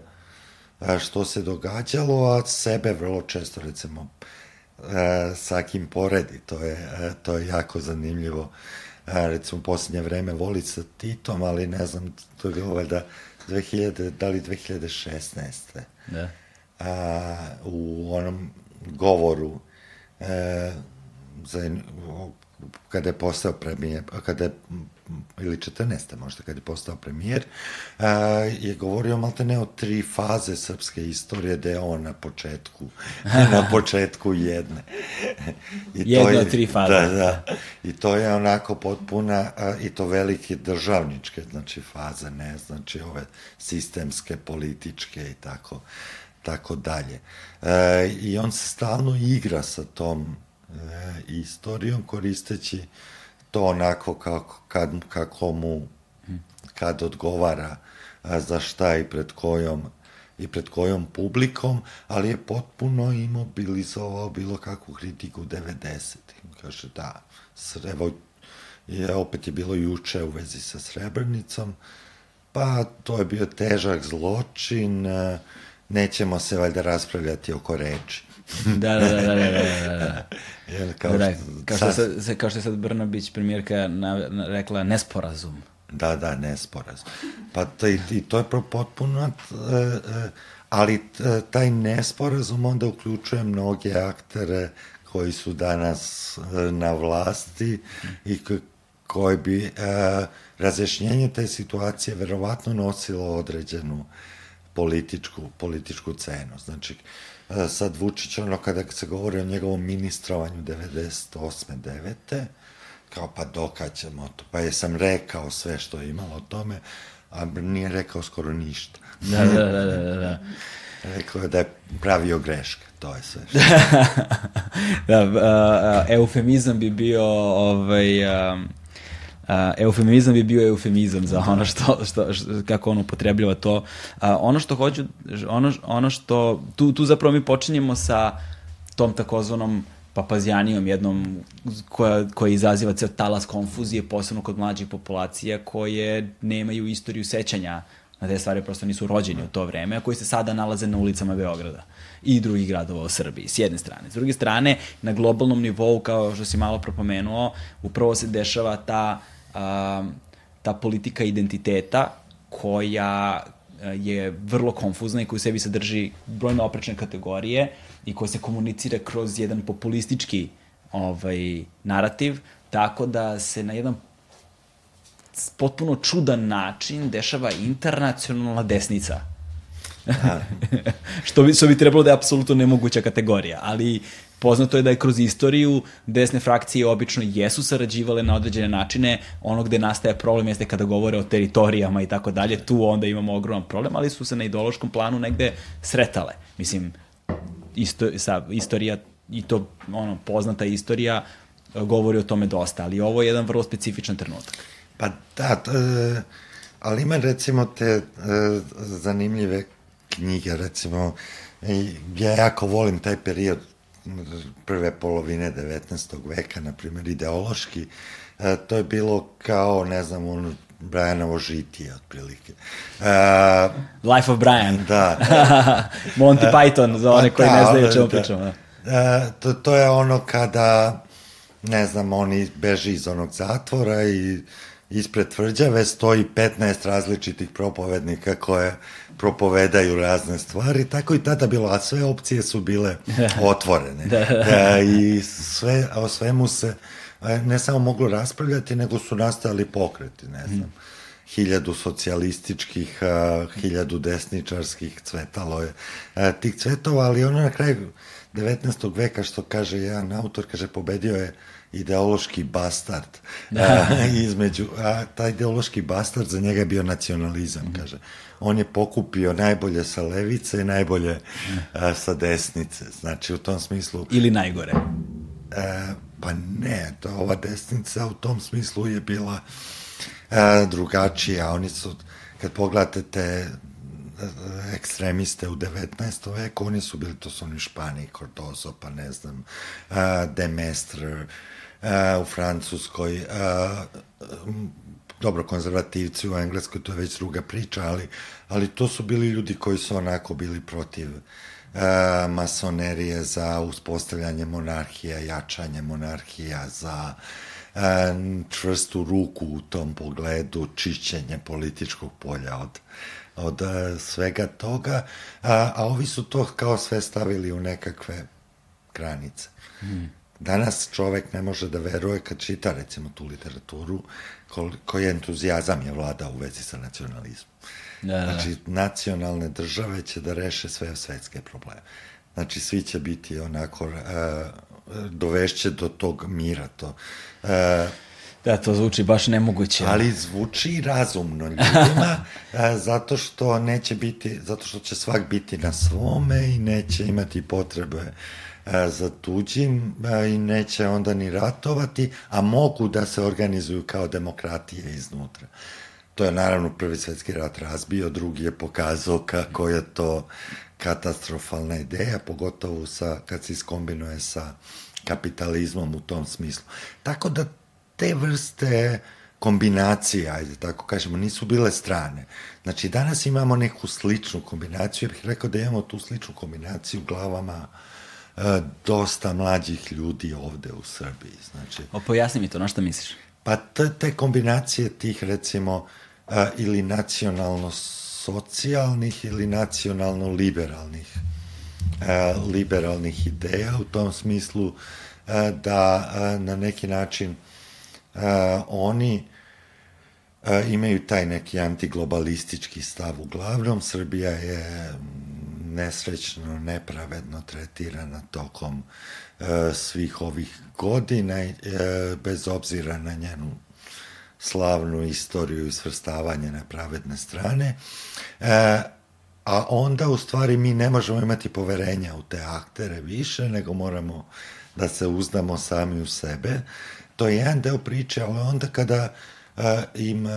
a, što se događalo, a sebe vrlo često recimo a, sa kim poredi, to je, a, to je jako zanimljivo. A, recimo u poslednje vreme voli sa Titom, ali ne znam, to je bilo valjda 2000, da li 2016. Da. A, u onom govoru e, za, kada je postao premijer, kada je, ili 14. možda, kada je postao premijer, je govorio malte ne o tri faze srpske istorije, da je on na početku, na početku jedne. I Jedna to je, od tri faze. Da, da. I to je onako potpuna, i to velike državničke, znači faze, ne, znači ove sistemske, političke i tako tako dalje. E, I on se stalno igra sa tom e, istorijom koristeći to onako kako, kad, kako mu kad odgovara a, za šta i pred kojom i pred kojom publikom, ali je potpuno imobilizovao bilo kakvu kritiku 90. Kaže da, evo, je, opet je bilo juče u vezi sa Srebrnicom, pa to je bio težak zločin, a, nećemo se valjda raspravljati oko reči. da, da, da, da, da, da. da. Jel, kao, da, kao, što sad, se, kao što je sad Brnabić, premijerka, na, na, rekla nesporazum. Da, da, nesporazum. Pa to, i, i to je potpuno, e, e, ali e, taj nesporazum onda uključuje mnoge aktere koji su danas na vlasti i koji bi razjašnjenje te situacije verovatno nosilo određenu političku, političku cenu. Znači, e, sad Vučić, ono kada se govori o njegovom ministrovanju 98. 9. kao pa dokaćemo to, pa jesam rekao sve što je imalo o tome, a nije rekao skoro ništa. Da, da, da, da. da. Rekao je da je pravio greške, to je sve. Što... da, uh, eufemizam bi bio ovaj, um, eufemizam bi bio eufemizam za ono što, što, što kako on upotrebljava to. Uh, ono što hoću, ono, ono što, tu, tu zapravo mi počinjemo sa tom takozvanom papazjanijom jednom koja, koja izaziva ceo talas konfuzije, posebno kod mlađih populacija koje nemaju istoriju sećanja na te stvari, prosto nisu rođeni u to vreme, a koji se sada nalaze na ulicama Beograda i drugih gradova u Srbiji, s jedne strane. S druge strane, na globalnom nivou, kao što si malo propomenuo, upravo se dešava ta ta politika identiteta koja e, je vrlo konfuzna i koja u sebi sadrži brojne oprečne kategorije i koja se komunicira kroz jedan populistički ovaj, narativ, tako da se na jedan potpuno čudan način dešava internacionalna desnica. što, bi, što bi trebalo da je apsolutno nemoguća kategorija, ali Poznato je da je kroz istoriju desne frakcije obično jesu sarađivale na određene načine, ono gde nastaje problem jeste kada govore o teritorijama i tako dalje, tu onda imamo ogroman problem, ali su se na ideološkom planu negde sretale. Mislim, isto, sa, istorija i to ono, poznata istorija govori o tome dosta, ali ovo je jedan vrlo specifičan trenutak. Pa da, to, e, ali ima recimo te e, zanimljive knjige, recimo, ja jako volim taj period prve polovine 19. veka, na primjer, ideološki, e, to je bilo kao, ne znam, ono, Brianovo žitije, otprilike. Uh, Life of Brian. Da. Monty Python, za one koji da, ne znaju o čemu da, pričamo. Uh, to, to je ono kada, ne znam, oni beži iz onog zatvora i ispred tvrđave stoji 15 različitih propovednika koje propovedaju razne stvari, tako i tada bilo, a sve opcije su bile otvorene. da. E, I sve, o svemu se ne samo moglo raspravljati, nego su nastajali pokreti, ne znam. Mm hiljadu socijalističkih, hiljadu desničarskih cvetalo je tih cvetova, ali ono na kraju 19. veka, što kaže jedan autor, kaže, pobedio je ideološki bastard da. a, između, a taj ideološki bastard za njega je bio nacionalizam, mm. kaže. On je pokupio najbolje sa levice i najbolje a, sa desnice, znači u tom smislu... Ili najgore. E, pa ne, to, ova desnica u tom smislu je bila e, drugačija, oni su, kad pogledate te e, ekstremiste u 19. veku, oni su bili, to su oni Španiji, Cordozo, pa ne znam, uh, Demestre, uh, u Francuskoj, uh, dobro, konzervativci u Engleskoj, to je već druga priča, ali, ali to su bili ljudi koji su onako bili protiv uh, masonerije za uspostavljanje monarhija, jačanje monarhija, za uh, čvrstu ruku u tom pogledu, čišćenje političkog polja od, od uh, svega toga, a, a ovi su to kao sve stavili u nekakve granice. Mm. Danas čovek ne može da veruje kad čita recimo tu literaturu koji entuzijazam je vlada u vezi sa nacionalizmom. Da, da. Znači, nacionalne države će da reše sve svetske probleme. Znači, svi će biti onako, uh, dovešće do tog mira to. Uh, Da, to zvuči baš nemoguće. Ali zvuči razumno ljudima, zato što neće biti, zato što će svak biti na svome i neće imati potrebe za tuđim i neće onda ni ratovati, a mogu da se organizuju kao demokratije iznutra. To je naravno prvi svetski rat razbio, drugi je pokazao kako je to katastrofalna ideja, pogotovo sa, kad se iskombinuje sa kapitalizmom u tom smislu. Tako da te vrste kombinacije, ajde tako kažemo, nisu bile strane. Znači, danas imamo neku sličnu kombinaciju, ja bih rekao da imamo tu sličnu kombinaciju u glavama e, dosta mlađih ljudi ovde u Srbiji. Znači, o, pojasni mi to, na šta misliš? Pa te, te kombinacije tih, recimo, e, ili nacionalno socijalnih ili nacionalno liberalnih e, liberalnih ideja u tom smislu e, da e, na neki način oni imaju taj neki antiglobalistički stav. Uglavnom, Srbija je nesrećno, nepravedno tretirana tokom svih ovih godina, bez obzira na njenu slavnu istoriju i svrstavanje na pravedne strane, e, a onda u stvari mi ne možemo imati poverenja u te aktere više, nego moramo da se uzdamo sami u sebe. To je jedan deo priče, ali onda kada im uh,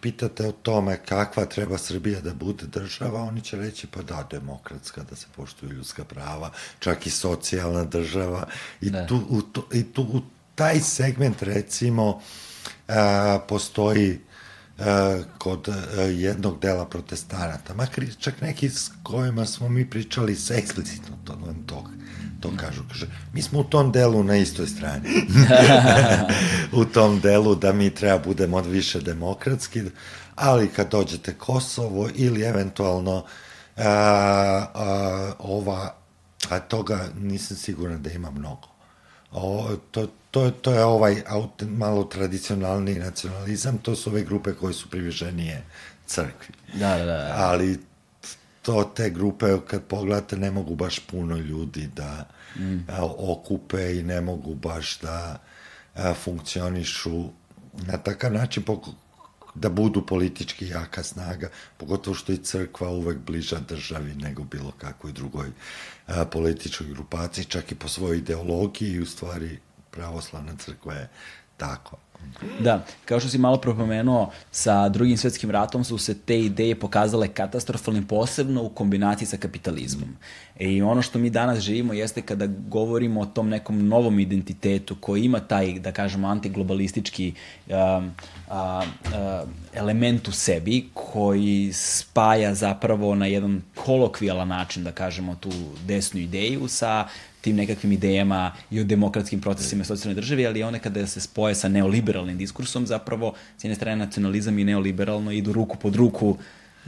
pitate o tome kakva treba Srbija da bude država, oni će reći pa da, demokratska, da se poštuju ljudska prava, čak i socijalna država. I, ne. tu, u, to, i tu, u taj segment recimo a, postoji a, kod a, jednog dela protestanata, makar čak neki s kojima smo mi pričali se eksplicitno to, to, to kažu. Kaže, mi smo u tom delu na istoj strani. u tom delu da mi treba budemo više demokratski, ali kad dođete Kosovo ili eventualno a, a, ova, a toga nisam siguran da ima mnogo. O, to, to, to je ovaj aut, malo tradicionalni nacionalizam, to su ove grupe koje su priviženije crkvi. Da, da, da. Ali to te grupe, kad pogledate, ne mogu baš puno ljudi da mm. okupe i ne mogu baš da a, funkcionišu na takav način da budu politički jaka snaga, pogotovo što je crkva uvek bliža državi nego bilo kakvoj drugoj a, političkoj grupaciji, čak i po svojoj ideologiji, u stvari pravoslavna crkva je tako. Da, kao što si malo propomenuo, sa drugim svetskim ratom su se te ideje pokazale katastrofalnim, posebno u kombinaciji sa kapitalizmom. E, I ono što mi danas živimo jeste kada govorimo o tom nekom novom identitetu koji ima taj, da kažemo, antiglobalistički um, a, a, element u sebi koji spaja zapravo na jedan kolokvijalan način, da kažemo, tu desnu ideju sa tim nekakvim idejama i o demokratskim procesima socijalne države, ali one kada se spoje sa neoliberalnim diskursom, zapravo s jedne strane nacionalizam i neoliberalno idu ruku pod ruku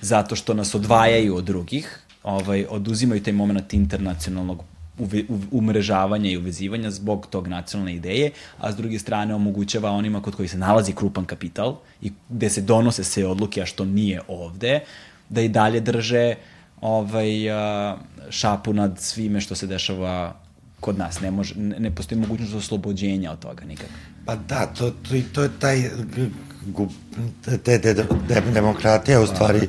zato što nas odvajaju od drugih, ovaj, oduzimaju taj moment internacionalnog uve, umrežavanja i uvezivanja zbog tog nacionalne ideje, a s druge strane omogućava onima kod koji se nalazi krupan kapital i gde se donose sve odluke, a što nije ovde, da i dalje drže ovaj, šapu nad svime što se dešava kod nas. Ne, može, ne postoji mogućnost oslobođenja od toga nikako. Pa da, to, to, to je taj gub, te, te, te demokratija u stvari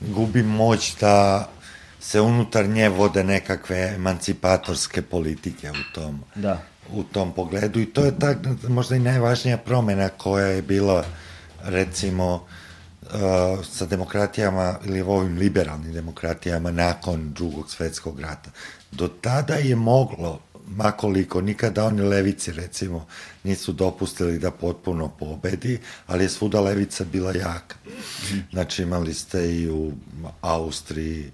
gubi moć da se unutar nje vode nekakve emancipatorske politike u tom, da. u tom pogledu i to je tak, možda i najvažnija promena koja je bila recimo uh, sa demokratijama ili ovim liberalnim demokratijama nakon drugog svetskog rata. Do tada je moglo makoliko nikada oni levici recimo nisu dopustili da potpuno pobedi, ali je svuda levica bila jaka. Znači imali ste i u Austriji,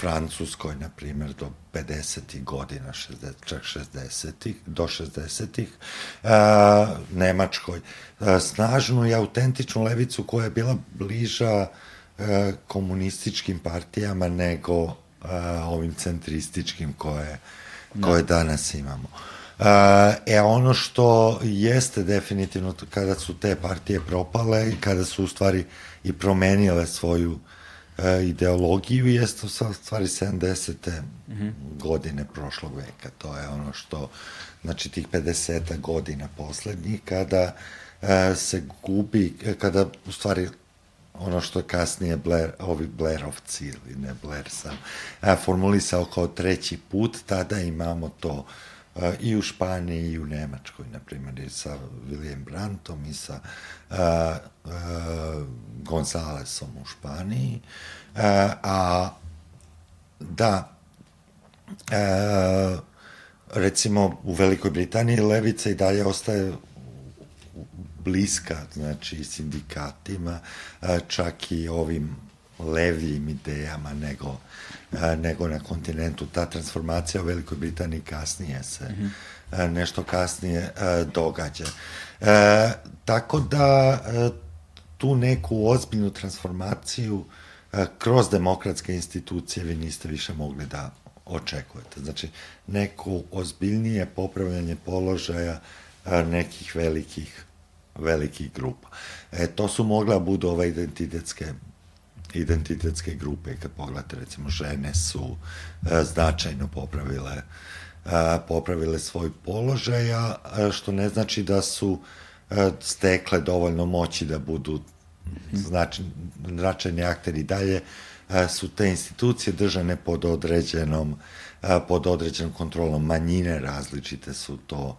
Francuskoj, na primjer, do 50. godina, 60, čak 60. do 60. A, Nemačkoj. A, snažnu i autentičnu levicu koja je bila bliža komunističkim partijama nego ovim centrističkim koje, koje da. danas imamo. A, e, ono što jeste definitivno kada su te partije propale i kada su u stvari i promenile svoju uh, e, ideologiju jeste u stvari 70. Mm -hmm. godine prošlog veka. To je ono što, znači tih 50 godina poslednjih, kada e, se gubi, kada u stvari ono što kasnije Blair, ovi Blairovci ili ne Blair sam, a, formulisao kao treći put, tada imamo to a, i u Španiji i u Nemačkoj, na primjer, i sa William Brandtom i sa a, a, Gonzalesom u Španiji, a, a da a, recimo u Velikoj Britaniji levica i dalje ostaje bliska, znači sindikatima, čak i ovim levijim idejama nego, nego na kontinentu. Ta transformacija u Velikoj Britaniji kasnije se, mm -hmm. nešto kasnije događa. E, tako da tu neku ozbiljnu transformaciju kroz demokratske institucije vi niste više mogli da očekujete. Znači, neko ozbiljnije popravljanje položaja nekih velikih velikih grupa. E, to su mogla budu ove identitetske identitetske grupe, kad pogledate recimo žene su e, značajno popravile e, popravile svoj položaj, a što ne znači da su e, stekle dovoljno moći da budu značajni, akteri. Dalje e, su te institucije držane pod određenom e, pod određenom kontrolom. Manjine različite su to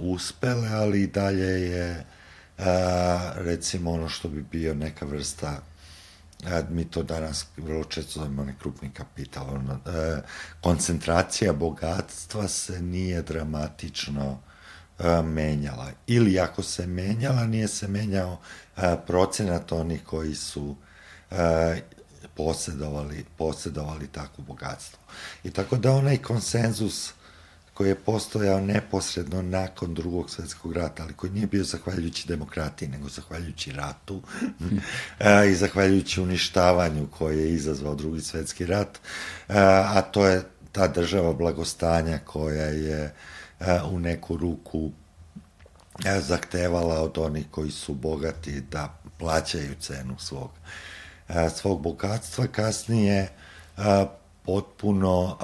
uspele, ali dalje je recimo ono što bi bio neka vrsta mi to danas vrlo često zovemo onaj krupni kapital, ono, uh, koncentracija bogatstva se nije dramatično uh, menjala. Ili ako se menjala, nije se menjao uh, procenat onih koji su uh, posjedovali, posjedovali takvo bogatstvo. I tako da onaj konsenzus koji je postojao neposredno nakon drugog svetskog rata, ali koji nije bio zahvaljujući demokratiji, nego zahvaljujući ratu i zahvaljujući uništavanju koje je izazvao drugi svetski rat, a to je ta država blagostanja koja je u neku ruku zahtevala od onih koji su bogati da plaćaju cenu svog, svog bogatstva. Kasnije potpuno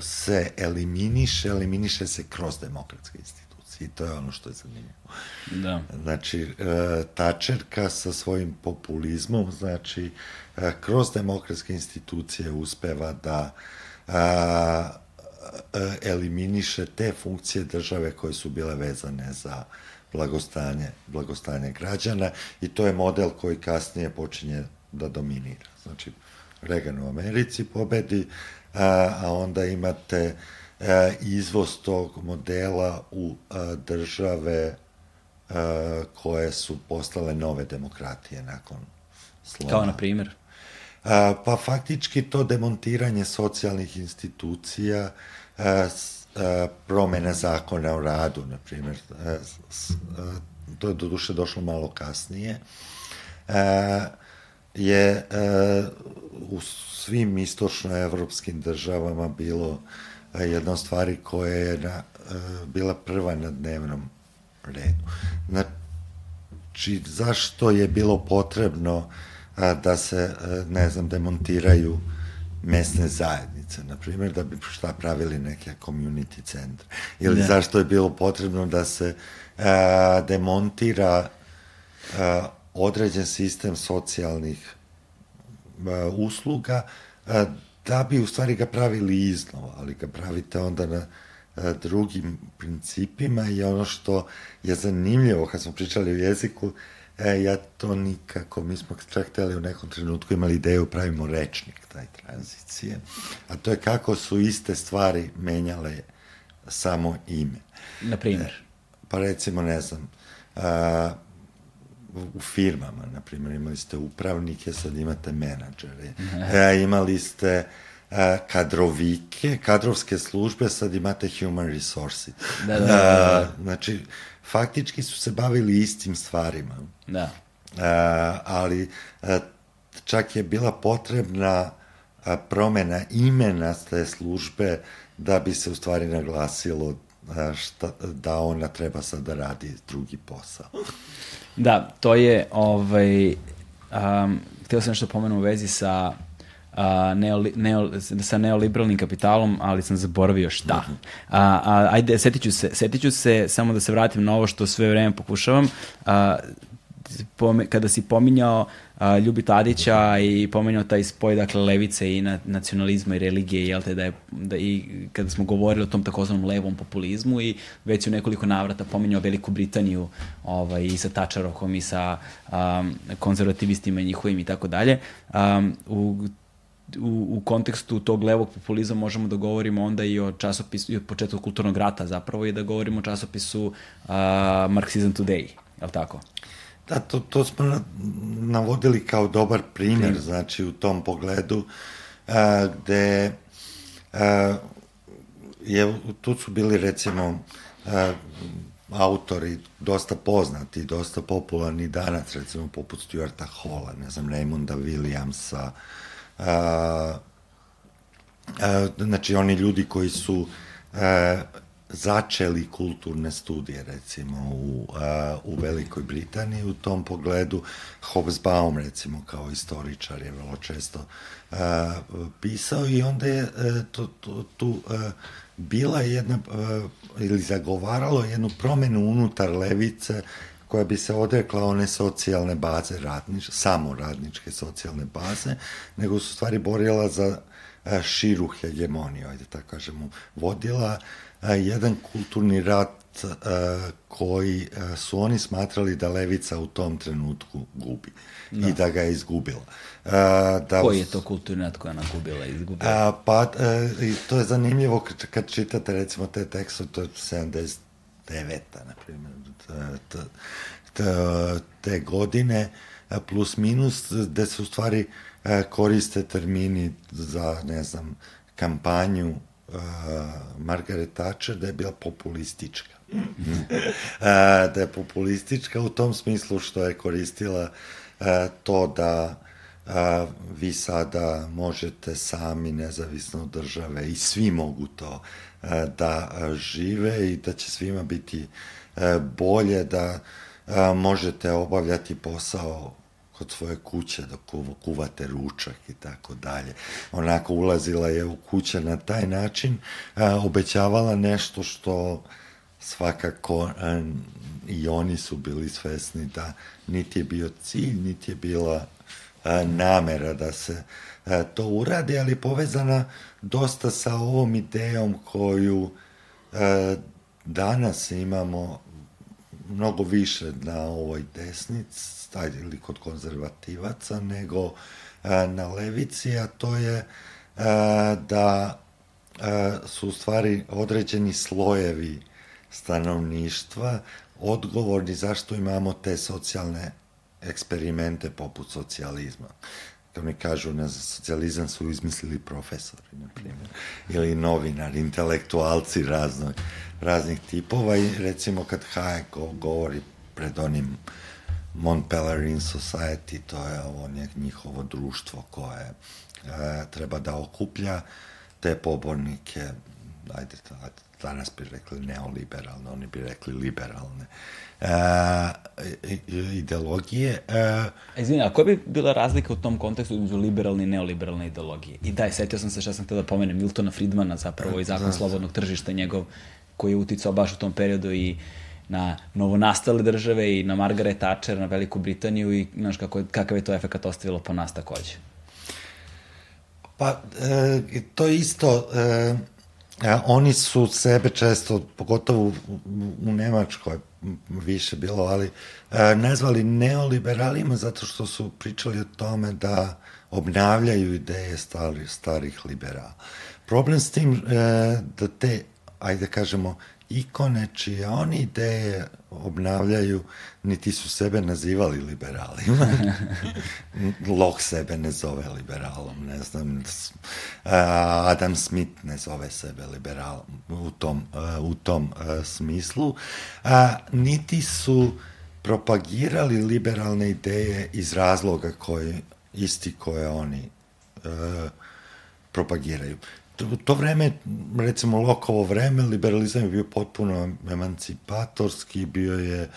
se eliminiše, eliminiše se kroz demokratske institucije. I to je ono što je zanimljivo. Da. Znači, e, Tačerka sa svojim populizmom, znači, e, kroz demokratske institucije uspeva da a, e, eliminiše te funkcije države koje su bile vezane za blagostanje, blagostanje građana i to je model koji kasnije počinje da dominira. Znači, Reagan u Americi pobedi, a, onda imate izvoz tog modela u države koje su postale nove demokratije nakon sloma. Kao na primjer? Pa faktički to demontiranje socijalnih institucija, promena zakona o radu, na primjer, to je do duše došlo malo kasnije, je u svim istočnoevropskim državama bilo jedna stvari koja je na, bila prva na dnevnom redu. Znači, zašto je bilo potrebno da se, ne znam, demontiraju mesne zajednice, na primjer, da bi šta pravili neke community centre. Ili ne. zašto je bilo potrebno da se a, demontira a, određen sistem socijalnih usluga, a, da bi u stvari ga pravili iznova, ali ga pravite onda na a, drugim principima i ono što je zanimljivo kad smo pričali o jeziku, E, ja to nikako, mi smo čak hteli u nekom trenutku imali ideju, pravimo rečnik taj tranzicije, a to je kako su iste stvari menjale samo ime. Na primjer? E, pa recimo, ne znam, a, u firmama, na primjer, imali ste upravnike, sad imate menadžere, e, imali ste a, kadrovike, kadrovske službe, sad imate human resources. Da, da, da, da. znači, faktički su se bavili istim stvarima. Da. A, ali a, čak je bila potrebna a, promena imena te službe da bi se u stvari naglasilo a, šta, da ona treba sad da radi drugi posao. Da, to je, ovaj, um, htio sam nešto pomenu u vezi sa a, neoli, neol, sa neoliberalnim kapitalom, ali sam zaboravio šta. Mhm. A, a, ajde, setit ću, se, setit ću se, samo da se vratim na ovo što sve vreme pokušavam. Pome, kada si pominjao a, Ljubi Tadića i pominjao taj spoj dakle levice i na, nacionalizma i religije jel te da je da i kada smo govorili o tom takozvanom levom populizmu i već u nekoliko navrata pominjao Veliku Britaniju ovaj i sa Tačarokom i sa um, konzervativistima njihovim i tako dalje um, u u, u kontekstu tog levog populizma možemo da govorimo onda i o časopisu, i o početku kulturnog rata zapravo i da govorimo o časopisu uh, Marxism Today, je li tako? Da, to, to smo navodili kao dobar primer, Sim. znači u tom pogledu, a, gde a, je, tu su bili recimo a, autori dosta poznati, dosta popularni danas, recimo poput Stuarta Halla, ne znam, Raymonda Williamsa, a, a, znači oni ljudi koji su a, začeli kulturne studije, recimo, u, a, u Velikoj Britaniji. U tom pogledu Hobsbawm, recimo, kao istoričar je vrlo često a, pisao i onda je a, e, to, to, tu a, bila jedna, a, ili zagovaralo jednu promenu unutar levice koja bi se odrekla one socijalne baze radnič, samo radničke socijalne baze, nego su stvari borila za a, širu hegemoniju, ajde tako kažemo, vodila jedan kulturni rat koji su oni smatrali da levica u tom trenutku gubi da. i da ga je izgubila. Da, Koji je to kulturni rat koja je gubila i izgubila? A, pa, to je zanimljivo kad, čitate recimo te tekste, to je 79. na primjer, te godine, plus minus, gde se u stvari koriste termini za, ne znam, kampanju Margaret Thatcher da je bila populistička. da je populistička u tom smislu što je koristila to da a, vi sada možete sami nezavisno od države i svi mogu to a, da žive i da će svima biti a, bolje da a, možete obavljati posao kod svoje kuće da kuvate ručak i tako dalje. Onako ulazila je u kuće na taj način, a, obećavala nešto što svakako a, i oni su bili svesni da niti je bio cilj, niti je bila a, namera da se a, to uradi, ali povezana dosta sa ovom idejom koju a, danas imamo mnogo više na ovoj desnici, ili kod konzervativaca, nego a, na levici, a to je a, da a, su u stvari određeni slojevi stanovništva odgovorni zašto imamo te socijalne eksperimente poput socijalizma. kao mi kažu, ne znam, socijalizam su izmislili profesori, na primjer, ili novinari, intelektualci raznog, raznih tipova i recimo kad Hayek govori pred onim Mont Pelerin Society, to je ovo njihovo društvo koje e, treba da okuplja te pobornike, ajde, ajde danas bi rekli neoliberalne, oni bi rekli liberalne e, ideologije. E, Izvini, a koja bi bila razlika u tom kontekstu između liberalne i neoliberalne ideologije? I daj, setio sam se šta sam htio da pomenem, Miltona Friedmana zapravo i zakon slobodnog tržišta njegov, koji je uticao baš u tom periodu i na novonastale države i na Margaret Thatcher, na Veliku Britaniju i znaš kako, kakav je to efekt ostavilo po nas takođe. Pa, e, to isto, e, E, oni su sebe često, pogotovo u, u Nemačkoj više bilo, ali e, nazvali neoliberalima zato što su pričali o tome da obnavljaju ideje starih, starih liberala. Problem s tim e, da te, ajde da kažemo, ikone čije oni ideje obnavljaju, niti su sebe nazivali liberalima. Locke sebe ne zove liberalom, ne znam. Adam Smith ne zove sebe liberalom u tom, u tom smislu. Niti su propagirali liberalne ideje iz razloga koje, isti koje oni propagiraju u to vreme, recimo Lokovo vreme, liberalizam je bio potpuno emancipatorski, bio je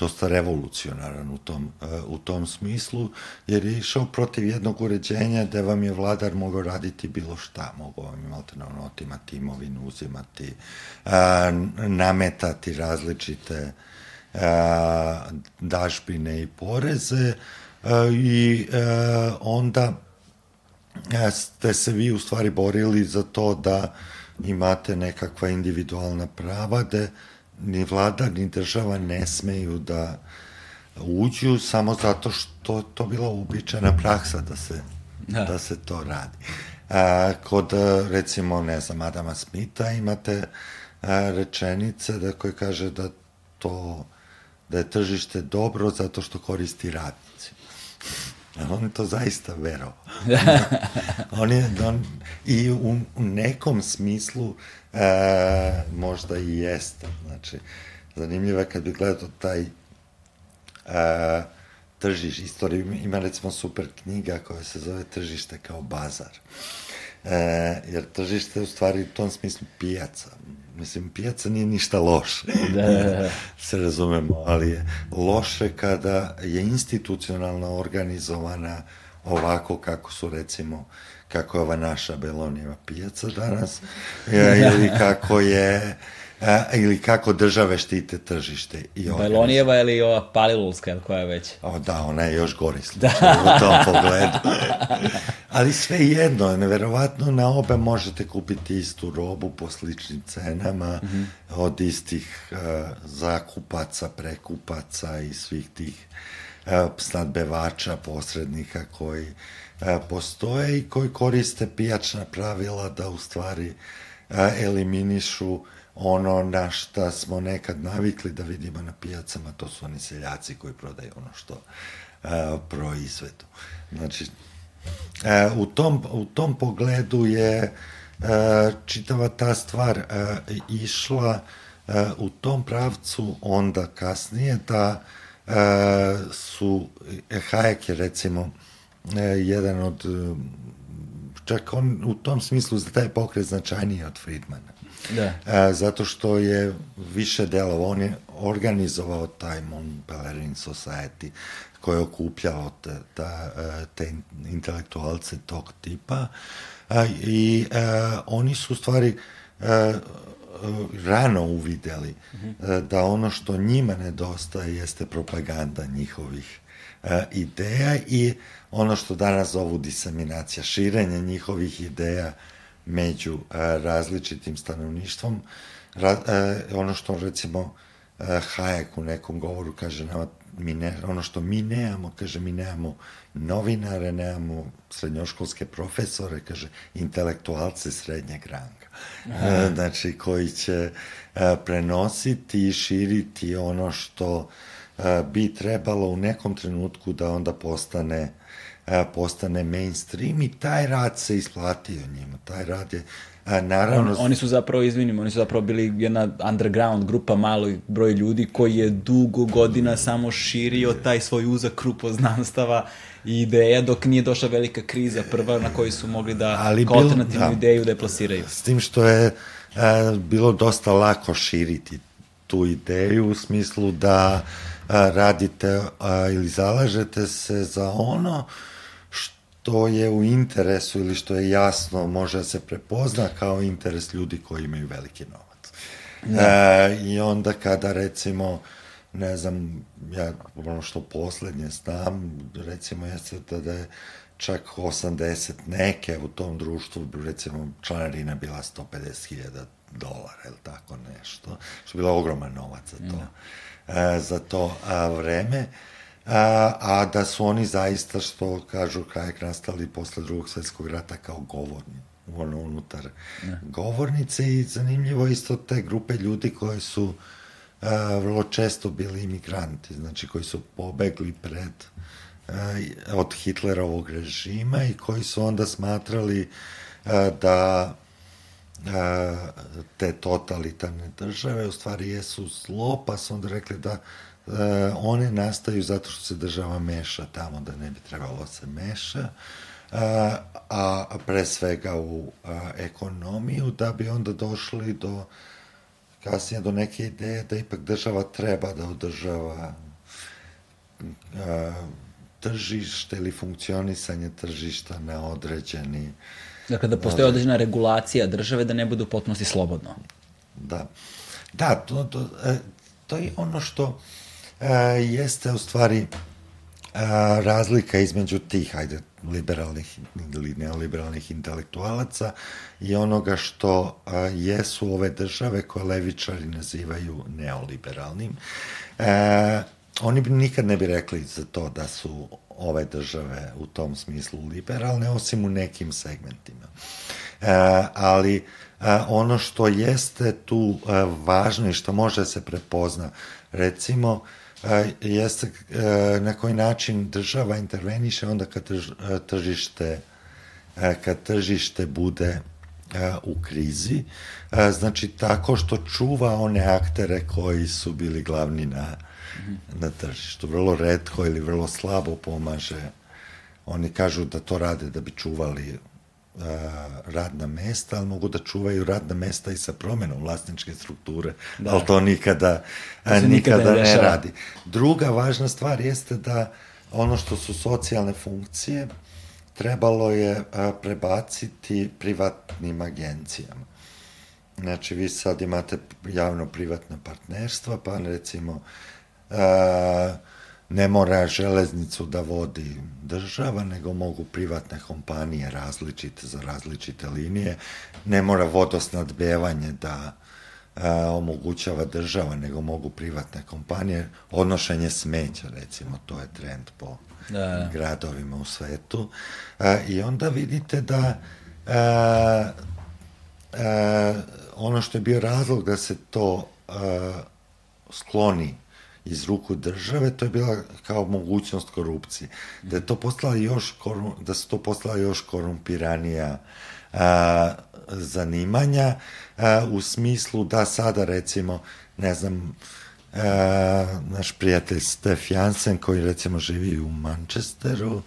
dosta revolucionaran u tom, u tom smislu, jer je išao protiv jednog uređenja da vam je vladar mogao raditi bilo šta, mogao vam imate na ono otimati imovinu, uzimati, nametati različite a, dažbine i poreze a, i a, onda ste se vi u stvari borili za to da imate nekakva individualna prava, da ni vlada ni država ne smeju da uđu samo zato što to bila uobičajena praksa da se, da. da se to radi. A, kod, recimo, ne znam, Adama Smita imate a, rečenice da koji kaže da to da je tržište dobro zato što koristi radnici. On je to zaista verao. on je, on, I u, u nekom smislu e, možda i jeste. Znači, zanimljivo je kad bi gledao taj e, tržiš, istoriju, ima recimo super knjiga koja se zove Tržište kao bazar. E, jer tržište je u stvari u tom smislu pijaca. Mislim, pijaca nije ništa loše. Da, da, da. Se razumemo, ali je loše kada je institucionalno organizovana ovako kako su recimo kako je ova naša Belonijeva pijaca danas ili kako je a, ili kako države štite tržište. I Bajlonijeva ili ova Palilulska, koja je već? O, da, ona je još gori slučaj da. u tom pogledu. Ali sve jedno, neverovatno na obe možete kupiti istu robu po sličnim cenama mm -hmm. od istih uh, zakupaca, prekupaca i svih tih uh, snadbevača, posrednika koji uh, postoje i koji koriste pijačna pravila da u stvari uh, eliminišu uh, ono na šta smo nekad navikli da vidimo na pijacama, to su oni seljaci koji prodaju ono što a, proizvedu. Znači, a, u, tom, u tom pogledu je a, čitava ta stvar a, išla a, u tom pravcu onda kasnije da a, su, Hayek je recimo a, jedan od čak on u tom smislu za taj pokret značajniji od Friedmana. Da. A, zato što je više delova, on je organizovao taj Mont Pelerin Society koji je okupljao te, ta, te intelektualce tog tipa i a, oni su u stvari a, rano uvideli -hmm. da ono što njima nedostaje jeste propaganda njihovih ideja i ono što danas zovu diseminacija, širenje njihovih ideja među različitim stanovništvom. Ra, ono što recimo Hayek u nekom govoru kaže nama, mi ne, ono što mi nemamo, kaže mi nemamo novinare, nemamo srednjoškolske profesore, kaže intelektualce srednjeg ranga. Aha. Znači koji će a, prenositi i širiti ono što bi trebalo u nekom trenutku da onda postane postane mainstream i taj rad se isplatio njima. Taj rad je A, naravno... On, oni su zapravo, izvinim, oni su zapravo bili jedna underground grupa, malo broj ljudi koji je dugo godina samo širio taj svoj uzak krup poznanstava i ideja dok nije došla velika kriza prva na kojoj su mogli da Ali kao alternativnu da, ideju da je plasiraju. S tim što je a, bilo dosta lako širiti tu ideju u smislu da a, radite a, ili zalažete se za ono što je u interesu ili što je jasno može da se prepozna kao interes ljudi koji imaju veliki novac. Da. E, I onda kada recimo ne znam, ja ono što poslednje znam, recimo jeste da, da je čak 80 neke u tom društvu, recimo članarina bila 150.000 dolara ili tako nešto, što je bilo ogroman novac za to, da. e, za to a, vreme a, a da su oni zaista, što kažu krajek, nastali posle drugog svetskog rata kao govorni, ono, unutar ne. govornice i zanimljivo isto te grupe ljudi koje su a, vrlo često bili imigranti, znači koji su pobegli pred a, od Hitlerovog režima i koji su onda smatrali a, da a, te totalitarne države u stvari jesu zlo, pa su onda rekli da one nastaju zato što se država meša tamo da ne bi trebalo da se meša, a, a pre svega u a, ekonomiju, da bi onda došli do kasnije do neke ideje da ipak država treba da održava a, tržište ili funkcionisanje tržišta na određeni Dakle, da postoje određena regulacija države da ne bude u potpunosti slobodno. Da. Da, to, to, to je ono što jeste u stvari e, razlika između tih, ajde, liberalnih ili neoliberalnih intelektualaca i onoga što a, e, jesu ove države koje levičari nazivaju neoliberalnim. E, oni bi nikad ne bi rekli za to da su ove države u tom smislu liberalne, osim u nekim segmentima. E, ali a, e, ono što jeste tu a, e, važno i što može se prepozna, recimo, jeste na koji način država interveniše onda kad tržište kad tržište bude u krizi, znači tako što čuva one aktere koji su bili glavni na, na tržištu. Vrlo redko ili vrlo slabo pomaže. Oni kažu da to rade da bi čuvali radna mesta, ali mogu da čuvaju radna mesta i sa promenom vlasničke strukture, da. ali to nikada, to nikada ne, ne radi. Druga važna stvar jeste da ono što su socijalne funkcije trebalo je prebaciti privatnim agencijama. Znači, vi sad imate javno-privatna partnerstva, pa recimo ne mora železnicu da vodi država, nego mogu privatne kompanije različite za različite linije. Ne mora vodosnadbevanje da a, omogućava država, nego mogu privatne kompanije. Odnošenje smeća, recimo, to je trend po da. gradovima u svetu. A, I onda vidite da a, a, ono što je bio razlog da se to a, skloni iz ruku države, to je bila kao mogućnost korupcije. Da je to postala još, da su to postala još korumpiranija a, zanimanja a, u smislu da sada recimo, ne znam, a, naš prijatelj Stef Jansen koji recimo živi u Manchesteru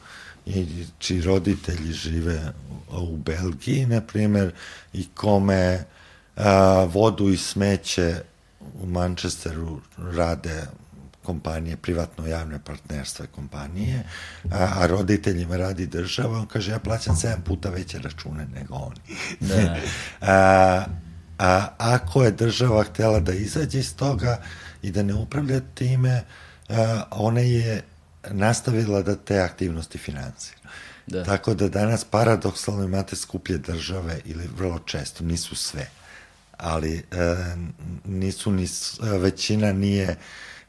i čiji roditelji žive u Belgiji, na primjer, i kome a, vodu i smeće u Manchesteru rade kompanije, privatno-javne partnerstva kompanije, a, a roditeljima radi država, on kaže ja plaćam 7 puta veće račune nego oni. Da. a, a ako je država htela da izađe iz toga i da ne upravlja time, a, ona je nastavila da te aktivnosti finansira. Da. Tako da danas paradoksalno imate skuplje države ili vrlo često, nisu sve, ali e, nisu ni, većina nije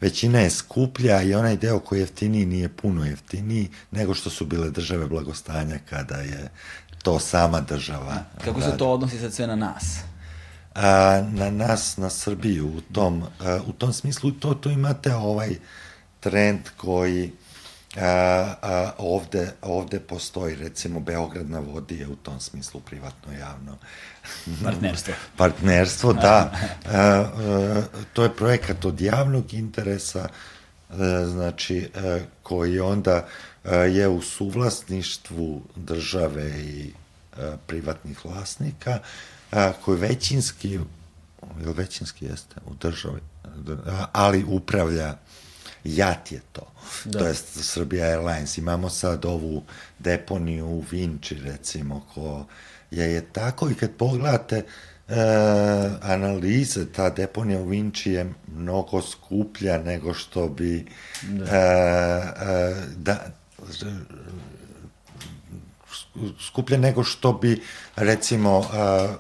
većina je skuplja i onaj deo koji je jeftiniji nije puno jeftiniji nego što su bile države blagostanja kada je to sama država. Kako se to odnosi sad sve na nas? A, na nas, na Srbiju, u tom, a, u tom smislu to, to imate ovaj trend koji a, a, ovde, ovde postoji, recimo Beograd na vodi je u tom smislu privatno javno. Partnerstvo. Partnerstvo, da. A, a, to je projekat od javnog interesa, a, znači, a, koji onda a, je u suvlasništvu države i a, privatnih vlasnika, a, koji većinski, ili većinski jeste u državi, ali upravlja JAT je to, da. to je Srbija Airlines. Imamo sad ovu deponiju u Vinči, recimo, ko je, je tako i kad pogledate e, analize, ta deponija u Vinči je mnogo skuplja nego što bi da, e, e, da skuplje nego što bi recimo a,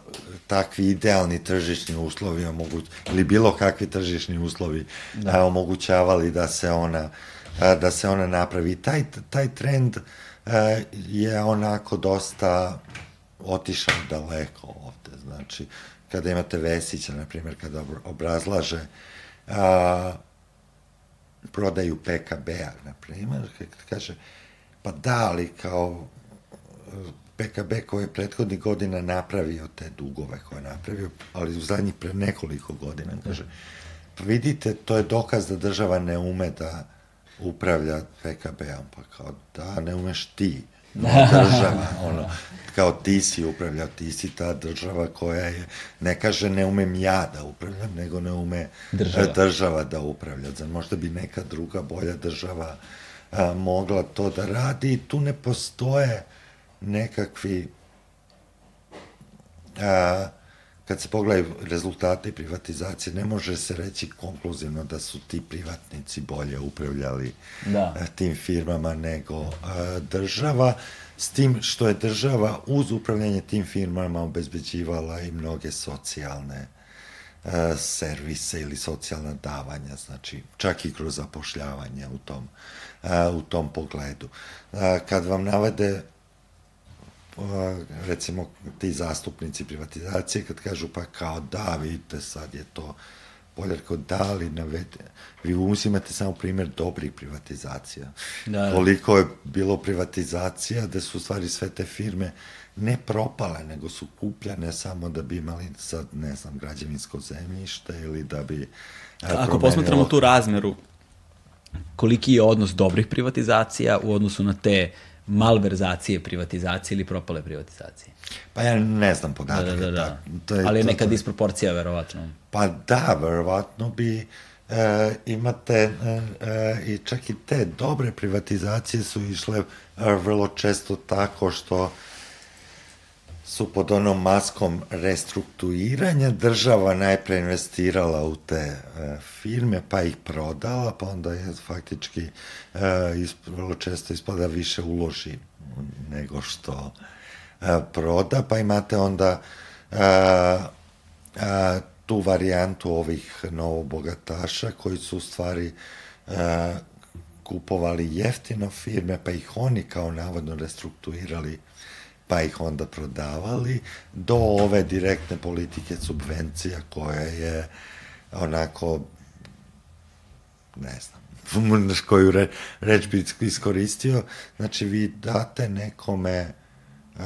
takvi idealni tržišni uslovi omoguć, ili bilo kakvi tržišni uslovi da. a, omogućavali da se ona a, da se ona napravi. Taj, taj trend a, je onako dosta otišao daleko ovde. Znači, kada imate Vesića, na primjer, kada obrazlaže a, prodaju PKB-a, na primjer, kaže, pa da, ali kao PKB koji je prethodnih godina napravio te dugove koje je napravio, ali u zadnjih pre nekoliko godina, kaže, pa vidite, to je dokaz da država ne ume da upravlja PKB-om, pa kao, da, ne umeš ti, država, ono, kao ti si upravljao, ti si ta država koja je, ne kaže ne umem ja da upravljam, nego ne ume država, država da upravlja. Znači, možda bi neka druga bolja država a, mogla to da radi? I tu ne postoje nekakvi a, kad se pogledaju rezultate privatizacije, ne može se reći konkluzivno da su ti privatnici bolje upravljali da. tim firmama nego a, država, s tim što je država uz upravljanje tim firmama obezbeđivala i mnoge socijalne a, servise ili socijalna davanja, znači čak i kroz zapošljavanje u tom, a, u tom pogledu. A, kad vam navede recimo ti zastupnici privatizacije kad kažu pa kao da, vidite sad je to bolje kao da li navede, vi uzimate samo primjer dobrih privatizacija. Da, da. Koliko je bilo privatizacija da su u stvari sve te firme ne propale, nego su kupljane samo da bi imali sad, ne znam, građevinsko zemljište ili da bi... Ako posmatramo tu razmeru, koliki je odnos dobrih privatizacija u odnosu na te malverzacije privatizacije ili propale privatizacije. Pa ja ne znam podatke. Da, da, da. da. To je, Ali je neka to, disproporcija, verovatno. Pa da, verovatno bi e, imate e, e, i čak i te dobre privatizacije su išle e, vrlo često tako što su pod onom maskom restrukturiranja država najpre investirala u te e, firme, pa ih prodala, pa onda je faktički e, isp, vrlo često ispada više uloži nego što e, proda, pa imate onda e, e, tu varijantu ovih novobogataša koji su u stvari e, kupovali jeftino firme, pa ih oni kao navodno restrukturirali pa ih onda prodavali, do ove direktne politike subvencija koja je onako, ne znam, koju re, reč bi iskoristio, znači vi date nekome uh,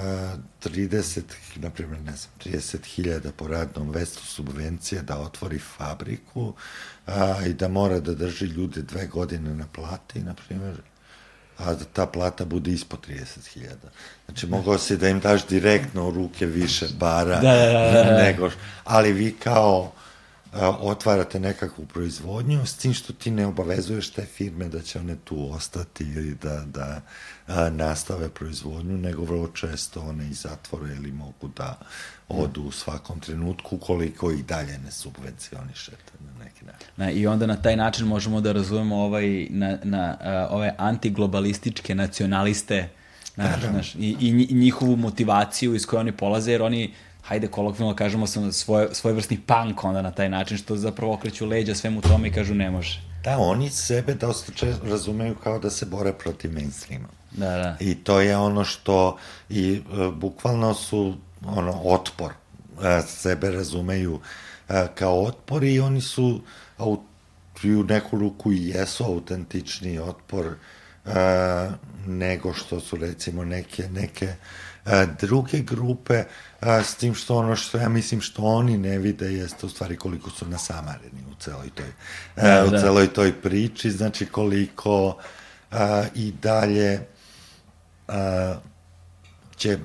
30, na primjer, ne znam, 30.000 po radnom vestu subvencije da otvori fabriku a, i da mora da drži ljude dve godine na plati, na primjer, a da ta plata bude ispod 30.000. Znači, mogao si da im daš direktno u ruke više bara, da, da, da, da. nego, ali vi kao otvarate nekakvu proizvodnju, s tim što ti ne obavezuješ te firme da će one tu ostati ili da, da a, nastave proizvodnju, nego vrlo često one i zatvore ili mogu da odu u svakom trenutku koliko i dalje ne subvencionišete na neki način. Na, I onda na taj način možemo da razumemo ovaj, na, na, uh, ove antiglobalističke nacionaliste naš, da, da. Naš, i, i njihovu motivaciju iz koje oni polaze, jer oni hajde kolokvijalno kažemo sam svoj, svojevrsni punk onda na taj način što zapravo okreću leđa svemu tome i kažu ne može. Da, oni sebe dosta često razumeju kao da se bore protiv mainstreama. Da, da. I to je ono što i uh, bukvalno su ono otpor uh, sebe razumeju uh, kao otpor i oni su i u neku ruku i jesu autentični otpor uh, nego što su recimo neke, neke uh, druge grupe, uh, s tim što ono što ja mislim što oni ne vide jeste u stvari koliko su nasamareni u celoj toj, uh, da, u da. celoj toj priči, znači koliko uh, i dalje uh, će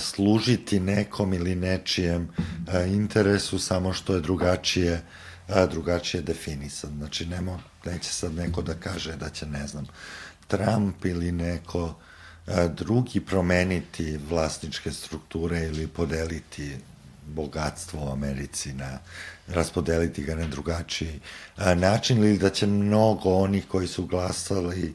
služiti nekom ili nečijem uh, interesu samo što je drugačije a, drugačije definisan. Znači, nemo, neće sad neko da kaže da će, ne znam, Trump ili neko a, drugi promeniti vlasničke strukture ili podeliti bogatstvo u Americi na raspodeliti ga na drugačiji način ili da će mnogo onih koji su glasali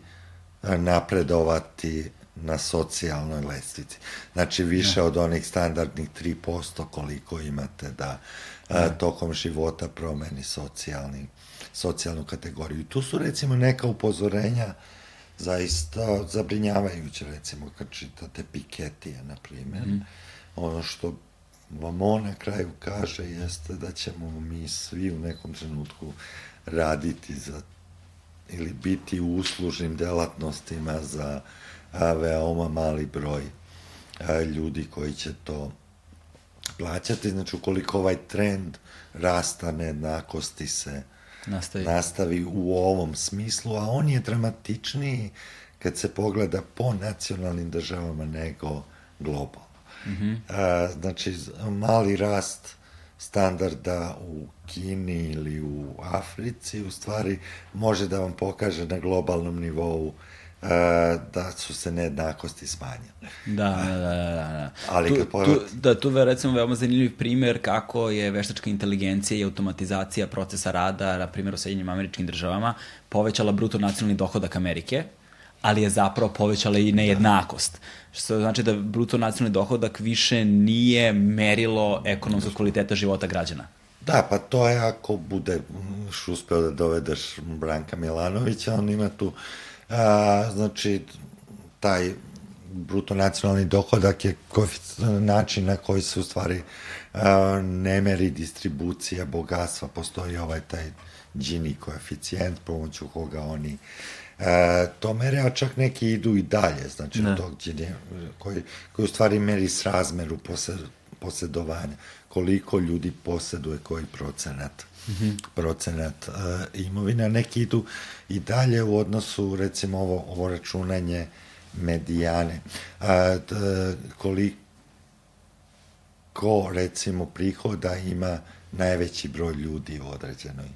napredovati na socijalnoj lestvici. Znači više ja. od onih standardnih 3% koliko imate da a, tokom života promeni socijalni, socijalnu kategoriju. I tu su recimo neka upozorenja zaista zabrinjavajuće, recimo kad čitate Piketija, na primjer. Mm. Ono što vam on na kraju kaže jeste da ćemo mi svi u nekom trenutku raditi za ili biti u uslužnim delatnostima za a, veoma mali broj a, ljudi koji će to plaćati, znači ukoliko ovaj trend rasta nejednakosti se nastavi. nastavi u ovom smislu, a on je dramatičniji kad se pogleda po nacionalnim državama nego globalno. Mm -hmm. a, znači, mali rast standarda u Kini ili u Africi u stvari može da vam pokaže na globalnom nivou da su se nejednakosti smanjile. Da, da, da, da. da. Ali tu, kad pogledate... tu, da, tu je recimo veoma zanimljiv primer kako je veštačka inteligencija i automatizacija procesa rada, na primjer u Sjedinjim američkim državama, povećala bruto nacionalni dohodak Amerike, ali je zapravo povećala i nejednakost. Što znači da bruto nacionalni dohodak više nije merilo ekonomskog kvaliteta života građana. Da, pa to je ako bude uspeo da dovedeš Branka Milanovića, on ima tu a, znači taj bruto nacionalni dohodak je način na koji se u stvari a, ne meri distribucija bogatstva, postoji ovaj taj Gini koeficijent pomoću koga oni e, to mere, a čak neki idu i dalje, znači ne. tog Gini, koji, koji u stvari meri srazmeru posed, posedovanja, koliko ljudi poseduje koji procenat -hmm. procenat uh, imovine, neki idu i dalje u odnosu, recimo, ovo, ovo računanje medijane. Uh, koliko recimo, prihoda ima najveći broj ljudi u određenoj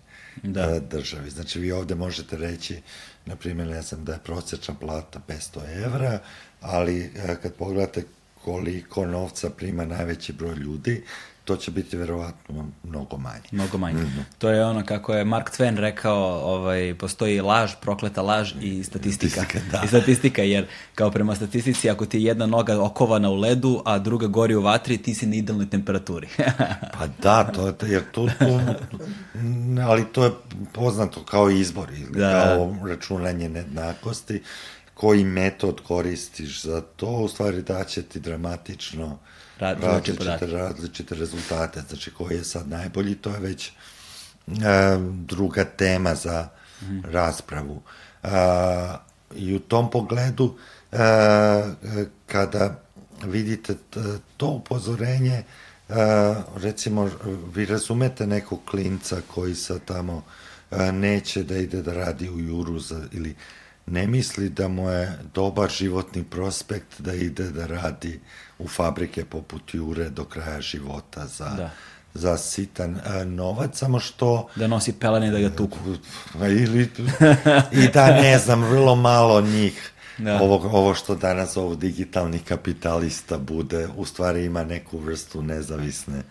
da. Uh, državi. Znači, vi ovde možete reći, na primjer, ne znam, da je prosječna plata 500 evra, ali uh, kad pogledate koliko novca prima najveći broj ljudi, to će biti verovatno mnogo manje. Mnogo manje. Mm -hmm. To je ono kako je Mark Twain rekao, ovaj, postoji laž, prokleta laž i statistika. statistika da. I statistika, jer kao prema statistici, ako ti je jedna noga okovana u ledu, a druga gori u vatri, ti si na idealnoj temperaturi. pa da, to je, jer to, to, ali to je poznato kao izbor, ili da. kao računanje nejednakosti, koji metod koristiš za to, u stvari daće ti dramatično Različite, različite rezultate. Znači, koji je sad najbolji, to je već e, druga tema za mm. raspravu. E, I u tom pogledu, e, kada vidite to upozorenje, e, recimo, vi razumete nekog klinca koji sa tamo e, neće da ide da radi u juru za, ili ne misli da mu je dobar životni prospekt da ide da radi u fabrike poput Jure do kraja života za, da. za sitan a, novac, samo što... Da nosi pelene da ga tuku. Ili, I da ne znam, vrlo malo njih da. ovo, ovo što danas ovo digitalni kapitalista bude, u stvari ima neku vrstu nezavisne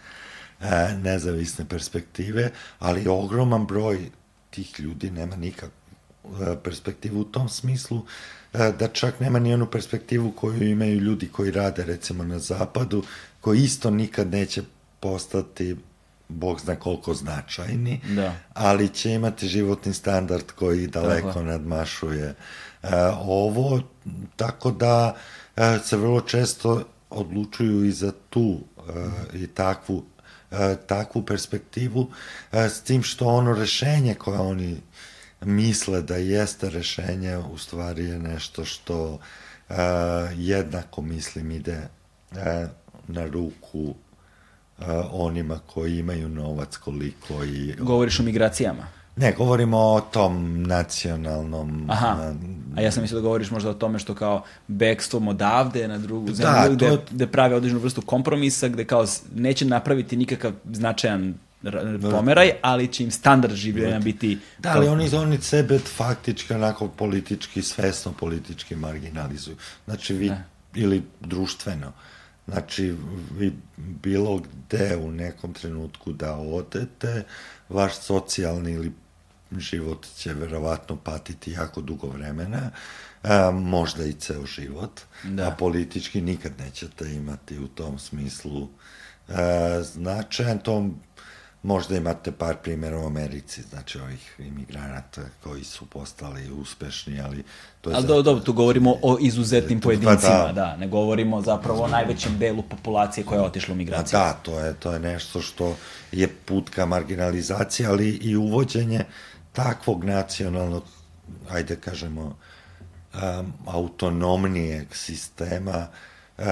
a, nezavisne perspektive, ali ogroman broj tih ljudi nema nikak perspektivu u tom smislu E, da čak nema ni onu perspektivu koju imaju ljudi koji rade recimo na zapadu, koji isto nikad neće postati bog zna koliko značajni, da. ali će imati životni standard koji daleko Tako. nadmašuje uh, ovo, tako da uh, se vrlo često odlučuju i za tu uh, i takvu e, takvu perspektivu, e, s tim što ono rešenje koje oni misle da jeste rešenje, u stvari je nešto što e, jednako, mislim, ide e, na ruku e, onima koji imaju novac koliko i... Govoriš o migracijama? Ne, govorimo o tom nacionalnom... Aha, a ja sam mislio da govoriš možda o tome što kao bekstvom odavde na drugu zemlju, da, gde, gde prave određenu vrstu kompromisa, gde kao neće napraviti nikakav značajan pomeraj, ali će im standard življenja biti... Da, ali oni, oni sebe faktički onako politički, svesno politički marginalizuju. Znači, vi, da. ili društveno. Znači, vi bilo gde u nekom trenutku da odete, vaš socijalni ili život će verovatno patiti jako dugo vremena, a, možda i ceo život, da. a politički nikad nećete imati u tom smislu a, značajan. To Možda imate par primjera u Americi, znači ovih imigranata koji su postali uspešni, ali to je... Ali zato... dobro, tu govorimo o izuzetnim pojedincima, da. da, ne govorimo zapravo o najvećem delu populacije koja je otišla u migraciju. Da, to je, to je nešto što je put ka marginalizaciji, ali i uvođenje takvog nacionalnog, ajde kažemo, um, autonomnijeg sistema, uh,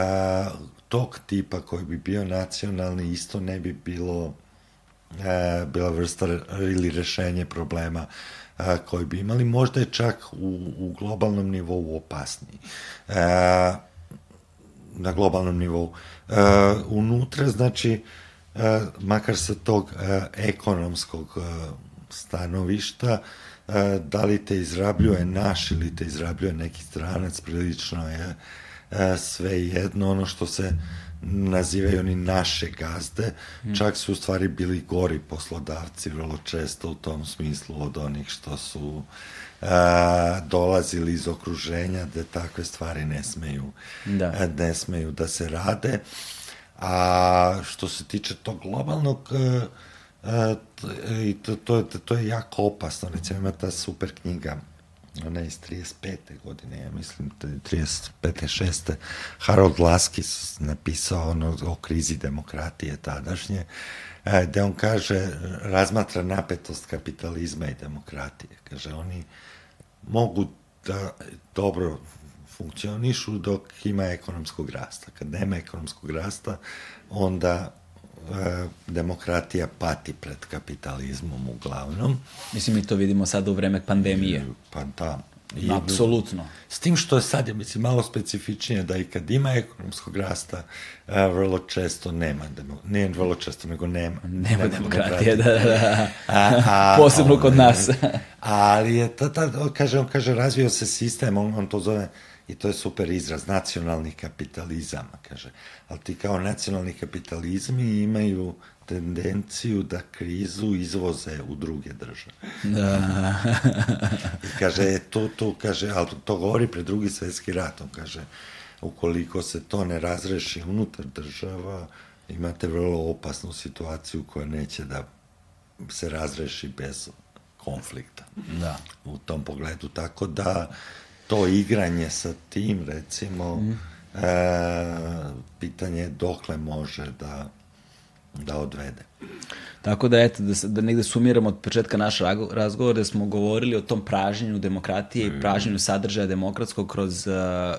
tog tipa koji bi bio nacionalni, isto ne bi bilo e, bila vrsta ili rešenje problema e, koji bi imali, možda je čak u, u globalnom nivou opasniji. E, na globalnom nivou. E, unutra, znači, e, makar sa tog e, ekonomskog e, stanovišta, e, da li te izrabljuje naš ili te izrabljuje neki stranac, prilično je e, sve jedno ono što se nazivaju oni naše gazde, mm. čak su u stvari bili gori poslodavci vrlo često u tom smislu od onih što su a, dolazili iz okruženja gde takve stvari ne smeju, da. A, ne smeju da se rade. A što se tiče tog globalnog a, a, i to, to, to je jako opasno. Recimo ima ta super knjiga ona iz 35. godine, ja mislim, 35. 6. Harold Laskis napisao ono o krizi demokratije tadašnje, e, gde on kaže, razmatra napetost kapitalizma i demokratije. Kaže, oni mogu da dobro funkcionišu dok ima ekonomskog rasta. Kad nema ekonomskog rasta, onda demokratija pati pred kapitalizmom uglavnom. Mislim, mi to vidimo sada u vreme pandemije. Pa da. I, Apsolutno. S tim što je sad, ja mislim, malo specifičnije da i kad ima ekonomskog rasta, a, vrlo često nema, demo, ne vrlo često, nego nema. Nema, nema demokratije, da, da. A, a, Posebno kod nas. ali je, ta, ta, kaže, on kaže, razvio se sistem, on, on to zove, i to je super izraz, nacionalni kapitalizam, kaže. Ali ti kao nacionalni kapitalizmi imaju tendenciju da krizu izvoze u druge države. Da. I kaže, to, to, kaže, ali to govori pred drugi svetski rat, on kaže, ukoliko se to ne razreši unutar država, imate vrlo opasnu situaciju koja neće da se razreši bez konflikta. Da. U tom pogledu, tako da to igranje sa tim, recimo, mm. E, pitanje je dokle može da da odvede. Tako da, eto, da, da negde sumiramo od početka naš razgovor, da smo govorili o tom pražnjenju demokratije mm. i pražnjenju sadržaja demokratskog kroz, uh,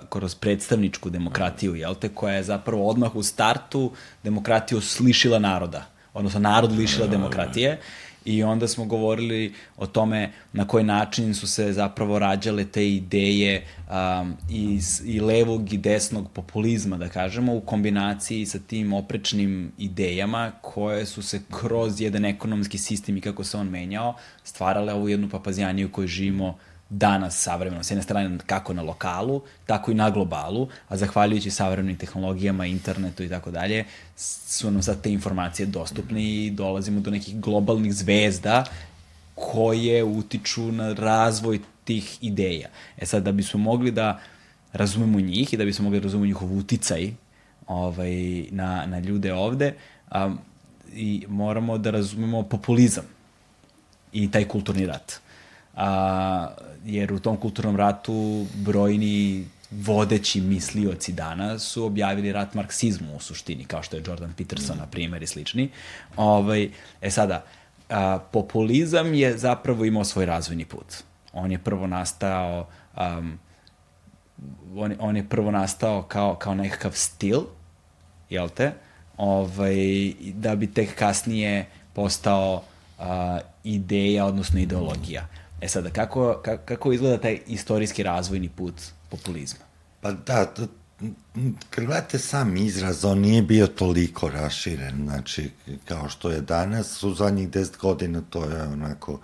kroz predstavničku demokratiju, jel te, koja je zapravo odmah u startu demokratiju slišila naroda, odnosno narod lišila demokratije i onda smo govorili o tome na koji način su se zapravo rađale te ideje um, iz, i levog i desnog populizma, da kažemo, u kombinaciji sa tim oprečnim idejama koje su se kroz jedan ekonomski sistem i kako se on menjao, stvarale ovu jednu papazijaniju koju živimo danas savremeno, s jedne strane kako na lokalu, tako i na globalu, a zahvaljujući savremenim tehnologijama, internetu i tako dalje, su nam sad te informacije dostupne i dolazimo do nekih globalnih zvezda koje utiču na razvoj tih ideja. E sad, da bismo mogli da razumemo njih i da bismo mogli da razumemo njihov uticaj ovaj, na, na ljude ovde, um, i moramo da razumemo populizam i taj kulturni rat a, jer u tom kulturnom ratu brojni vodeći mislioci dana su objavili rat marksizmu u suštini, kao što je Jordan Peterson, mm. na primjer, i slični. Ovaj, e sada, a, populizam je zapravo imao svoj razvojni put. On je prvo nastao um, on, on je prvo nastao kao, kao nekakav stil, jel te? Ovaj, da bi tek kasnije postao uh, ideja, odnosno ideologija. E sada, kako, kako izgleda taj istorijski razvojni put populizma? Pa da, to, kad gledate sam izraz, on nije bio toliko raširen, znači, kao što je danas, u zadnjih deset godina to je onako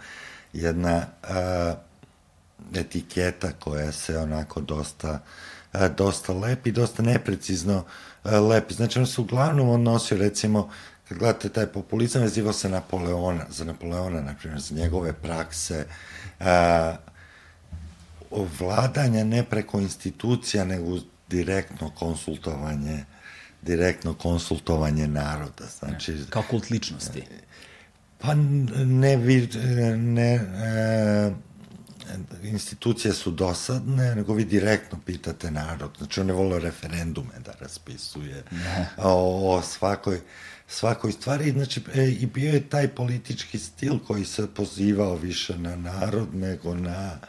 jedna a, etiketa koja se onako dosta, a, dosta lepi, dosta neprecizno a, lepi. Znači, on se uglavnom odnosio, recimo, kad gledate taj populizam, vezivao se Napoleona, za Napoleona, na primjer, za njegove prakse, a, vladanja ne preko institucija, nego direktno konsultovanje direktno konsultovanje naroda. Znači, ne, kao kult ličnosti. Pa ne, ne, e, institucije su dosadne, nego vi direktno pitate narod. Znači, on ne vole referendume da raspisuje ne. o, o svakoj, svakoj stvari. Znači, e, i bio je taj politički stil koji se pozivao više na narod nego na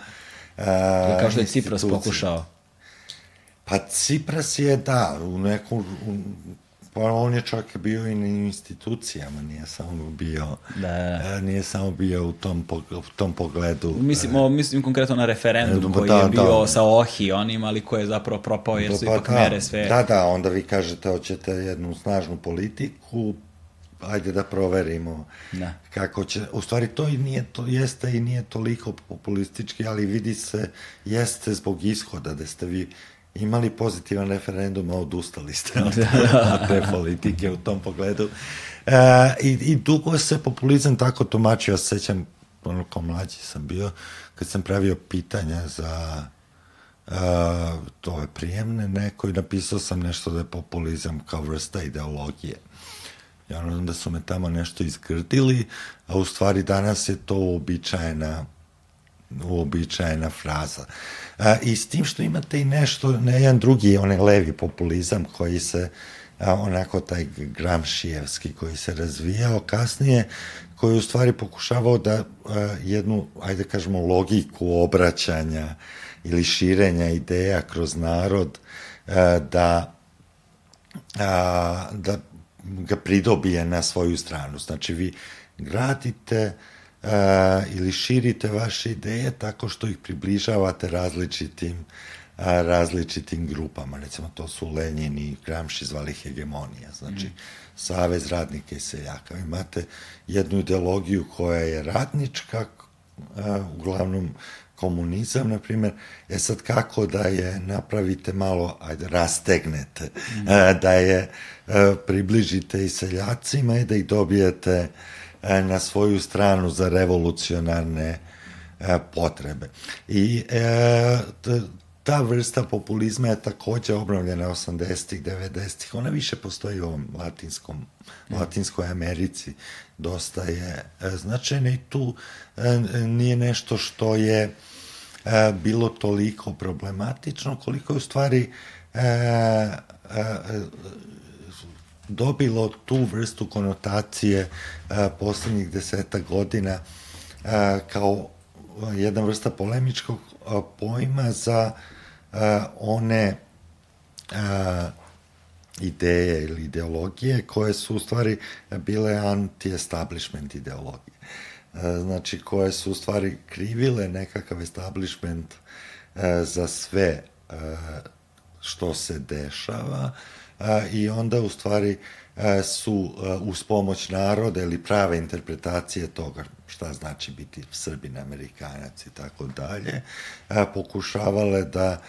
a, Kao što je Cipras pokušao. Pa Cipras je, da, u nekom, u, pa on je čak bio i na institucijama, nije samo bio, da. E, nije samo bio u tom, u tom pogledu. Mislim, o, mislim konkretno na referendum da, koji da, je bio da. sa Ohi, onim, ali koji je zapravo propao jer da, su pa, ipak da, mere sve... Da, da, onda vi kažete, hoćete jednu snažnu politiku, ajde da proverimo da. kako će, u stvari to i nije, to jeste i nije toliko populistički, ali vidi se, jeste zbog ishoda, da ste vi imali pozitivan referendum, a odustali ste od, od te politike u tom pogledu. E, i, I dugo se populizam tako tumačio, sećam, ono kao mlađi sam bio, kad sam pravio pitanja za uh, to ove prijemne neko i napisao sam nešto da je populizam kao vrsta ideologije. Ja znam da su me tamo nešto izgrdili, a u stvari danas je to uobičajena uobičajena fraza. A, I s tim što imate i nešto, ne jedan drugi, onaj levi populizam koji se, a, onako taj Gramšijevski koji se razvijao kasnije, koji u stvari pokušavao da a, jednu, ajde kažemo, logiku obraćanja ili širenja ideja kroz narod, a, da, a, da ga pridobije na svoju stranu. Znači, vi gradite uh, ili širite vaše ideje tako što ih približavate različitim a, različitim grupama. Recimo, to su Lenjin i Gramši zvali hegemonija. Znači, mm. Savez radnika i seljaka. Imate jednu ideologiju koja je radnička, a, uglavnom komunizam, na primjer, e sad kako da je napravite malo, ajde, rastegnete, mm. a, da je a, približite i seljacima i da ih dobijete a, na svoju stranu za revolucionarne a, potrebe. I a, ta vrsta populizma je takođe obnovljena 80-ih, 90-ih. Ona više postoji u ovom latinskom, mm. Latinskoj Americi. Dosta je značajna i tu nije nešto što je e, bilo toliko problematično, koliko je u stvari e, e, dobilo tu vrstu konotacije e, poslednjih deseta godina e, kao jedna vrsta polemičkog pojma za e, one e, ideje ili ideologije koje su u stvari bile anti-establishment ideologije. E, znači koje su u stvari krivile nekakav establishment e, za sve e, što se dešava i onda u stvari su uz pomoć naroda ili prave interpretacije toga šta znači biti Srbin, Amerikanac i tako dalje, pokušavale da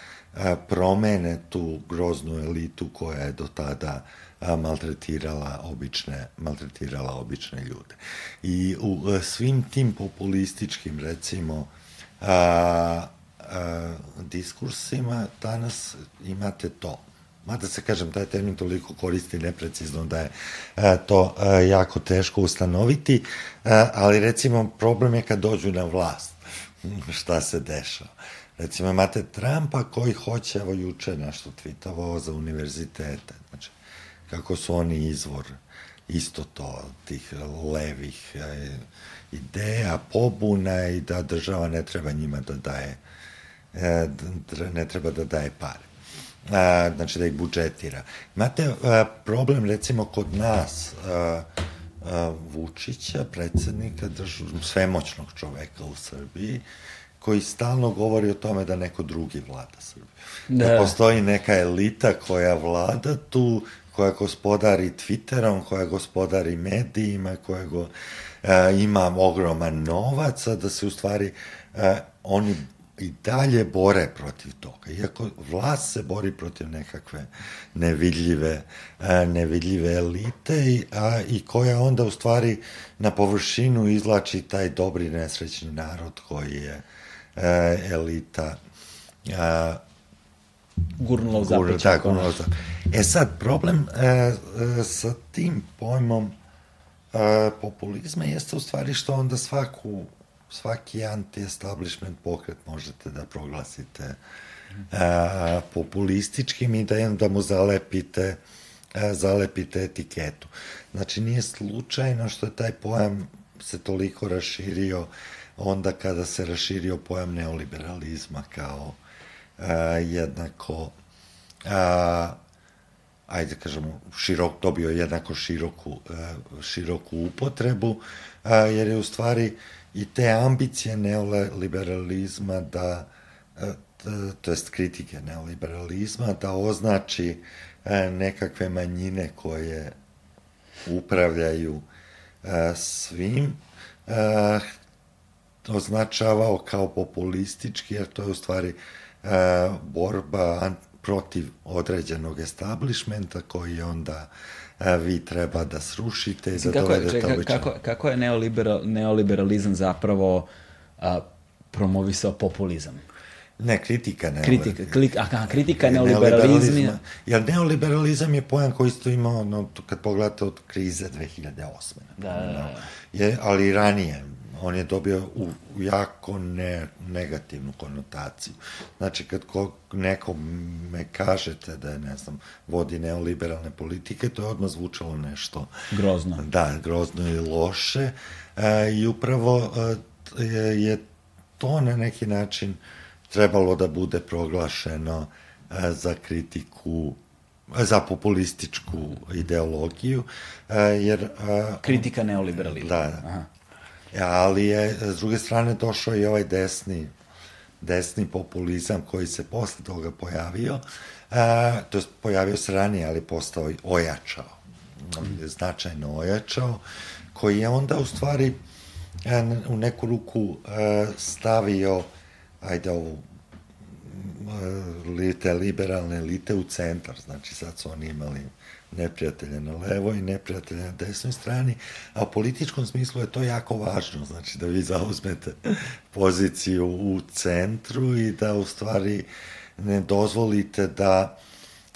promene tu groznu elitu koja je do tada maltretirala obične, maltretirala obične ljude. I u svim tim populističkim, recimo, a, a, diskursima danas imate to. Mada se, kažem, taj termin toliko koristi neprecizno da je a, to a, jako teško ustanoviti, a, ali recimo problem je kad dođu na vlast šta se dešava. Recimo, imate Trumpa koji hoće, evo juče nešto tweetovao za univerzitete, znači, kako su oni izvor isto to, tih levih e, ideja, pobuna i da država ne treba njima da daje, e, ne treba da daje pare. A, znači da ih budžetira. Imate a, problem recimo kod nas a, a, Vučića, predsednika, drž, svemoćnog čoveka u Srbiji, koji stalno govori o tome da neko drugi vlada Srbiju. Da. da postoji neka elita koja vlada tu, koja gospodari Twitterom, koja gospodari medijima, koja go, a, ima ogroman novac, da se u stvari a, oni i dalje bore protiv toga. Iako vlast se bori protiv nekakve nevidljive, nevidljive elite i, a, i koja onda u stvari na površinu izlači taj dobri nesrećni narod koji je a, elita a, gurnulo zapeć. Da, gurnulo E sad, problem a, a, sa tim pojmom a, populizma jeste u stvari što onda svaku svaki anti-establishment pokret možete da proglasite a, populističkim i da, da mu zalepite a, zalepite etiketu. Znači nije slučajno što je taj pojam se toliko raširio onda kada se raširio pojam neoliberalizma kao a, jednako a, ajde da kažemo, širok, dobio jednako široku, široku upotrebu, a, jer je u stvari i te ambicije neoliberalizma da to jest kritike neoliberalizma da označi nekakve manjine koje upravljaju svim označavao kao populistički, jer to je u stvari borba protiv određenog establishmenta koji onda a, vi treba da srušite i da kako dovedete čekaj, kako, kako je neoliberal, neoliberalizam zapravo a, promovisao populizam? Ne, kritika neoliberalizma. Kritika, klik, aha, kritika neoliberalizma. Jer neoliberalizam je pojam koji isto imao, no, kad pogledate od krize 2008. Da, da, da. Je, ali ranije, on je dobio u, jako ne, negativnu konotaciju. Znači, kad ko, neko me kažete da je, ne znam, vodi neoliberalne politike, to je odmah zvučalo nešto... Grozno. Da, grozno i loše. E, I upravo e, je to na neki način trebalo da bude proglašeno e, za kritiku za populističku ideologiju, e, jer... E, Kritika neoliberalizma. Da, da. Aha ali je s druge strane došao i ovaj desni desni populizam koji se posle toga pojavio, a, to je pojavio se ranije, ali postao i ojačao, značajno ojačao, koji je onda u stvari a, u neku ruku stavio, ajde ovu lite, liberalne elite u centar, znači sad su oni imali neprijatelja na levoj i neprijatelja na desnoj strani, a u političkom smislu je to jako važno, znači da vi zauzmete poziciju u centru i da u stvari ne dozvolite da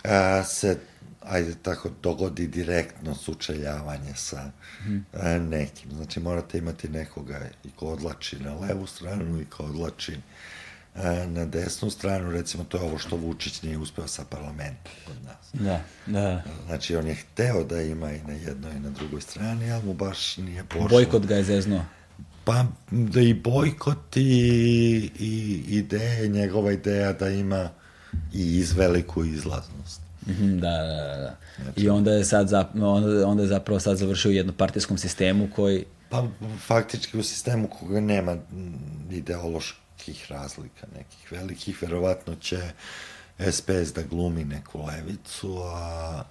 a, se ajde tako dogodi direktno sučeljavanje sa a, nekim. Znači morate imati nekoga i ko odlači na levu stranu i ko odlači na desnu stranu, recimo to je ovo što Vučić nije uspeo sa parlamentom kod nas. Da, da. Znači on je hteo da ima i na jednoj i na drugoj strani, ali mu baš nije pošlo. Bojkot ga je zeznuo. Pa da i bojkot i, i ideje, njegova ideja da ima i iz veliku izlaznost. Mm da, da, da. Znači, I onda je sad zap, onda, onda je zapravo sad završio u jednopartijskom sistemu koji... Pa faktički u sistemu koga nema ideološki nekih razlika, nekih velikih, verovatno će SPS da glumi neku levicu, a,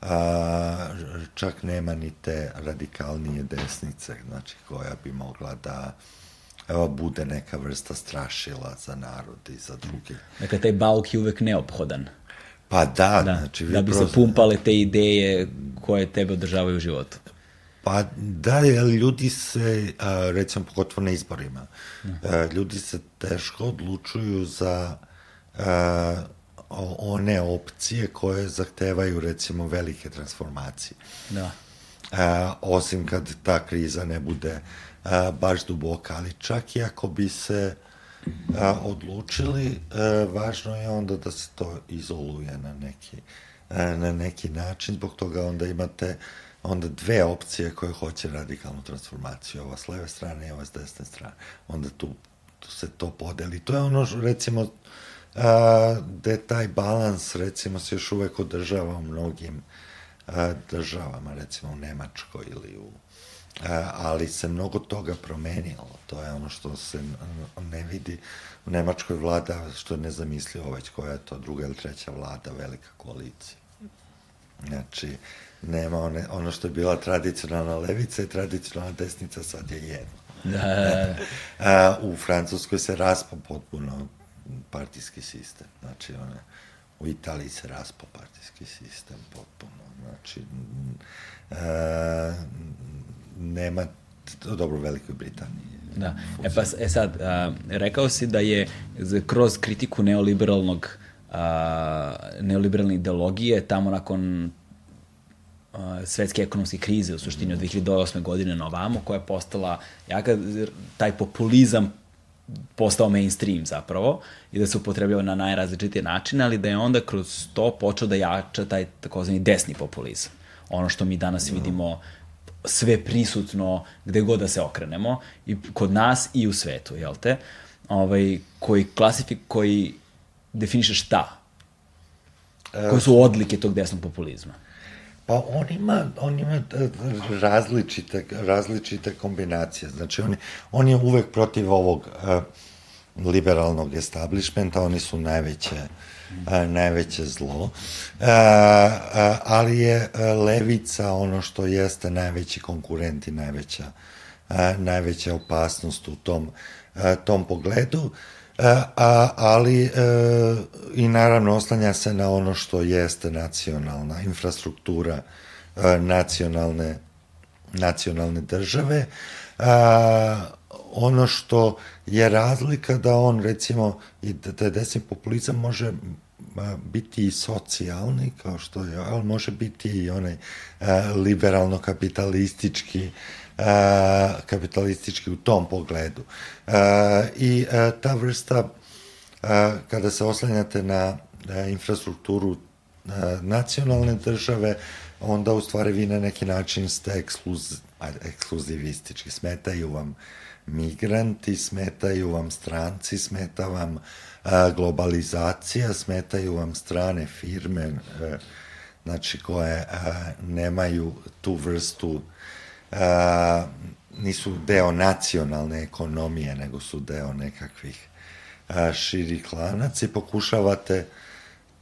a čak nema ni te radikalnije desnice, znači koja bi mogla da evo, bude neka vrsta strašila za narod i za druge. Dakle, taj bauk je uvek neophodan. Pa da, da znači... Da bi prosto... se pumpale te ideje koje tebe održavaju u životu. Pa da, jer ljudi se, recimo pogotovo na izborima, ljudi se teško odlučuju za a, one opcije koje zahtevaju recimo velike transformacije. Da. A, osim kad ta kriza ne bude a, baš duboka, ali čak i ako bi se a, odlučili, a, važno je onda da se to izoluje na neki, a, na neki način, zbog toga onda imate onda dve opcije koje hoće radikalnu transformaciju, ova s leve strane i ova s desne strane. Onda tu, tu se to podeli. To je ono, recimo, a, gde taj balans, recimo, se još uvek održava u mnogim a, državama, recimo u Nemačkoj ili u ali se mnogo toga promenilo. To je ono što se ne vidi. U Nemačkoj vlada, što je nezamislivo već koja je to druga ili treća vlada, velika koalicija. Znači, nema one, ono što je bila tradicionalna levica i tradicionalna desnica, sad je jedno. Da. A, u Francuskoj se raspa potpuno partijski sistem. Znači, one, u Italiji se raspa partijski sistem potpuno. Znači, a, nema, dobro, u Velikoj Britaniji. Da. E pa, e sad, a, rekao si da je kroz kritiku neoliberalnog a, neoliberalne ideologije tamo nakon svetske ekonomske krize u suštini od 2008. godine na ovamo, koja je postala, jaka, taj populizam postao mainstream zapravo i da se upotrebljava na najrazličitije načine, ali da je onda kroz to počeo da jača taj takozvani desni populizam. Ono što mi danas vidimo sve prisutno gde god da se okrenemo i kod nas i u svetu, jel te? Ovaj, koji klasifik, koji definiše šta? Koje su odlike tog desnog populizma? Pa on ima, on ima e, različite, različite kombinacije. Znači, on, on je uvek protiv ovog uh, liberalnog establishmenta, oni su najveće, uh, najveće zlo. Uh, ali je levica ono što jeste najveći konkurent i najveća, najveća opasnost u tom, tom pogledu. Uh, a, ali e, i naravno oslanja se na ono što jeste nacionalna infrastruktura e, nacionalne nacionalne države. A, ono što je razlika da on recimo i da taj desni populizam može biti i socijalni kao što je ali može biti i onaj liberalno kapitalistički kapitalistički u tom pogledu. A, I a, ta vrsta, kada se oslanjate na infrastrukturu nacionalne države, onda u stvari vi na neki način ste ekskluz, ekskluzivistički. Smetaju vam migranti, smetaju vam stranci, smeta vam globalizacija, smetaju vam strane firme, znači koje nemaju tu vrstu a, nisu deo nacionalne ekonomije, nego su deo nekakvih a, širih i pokušavate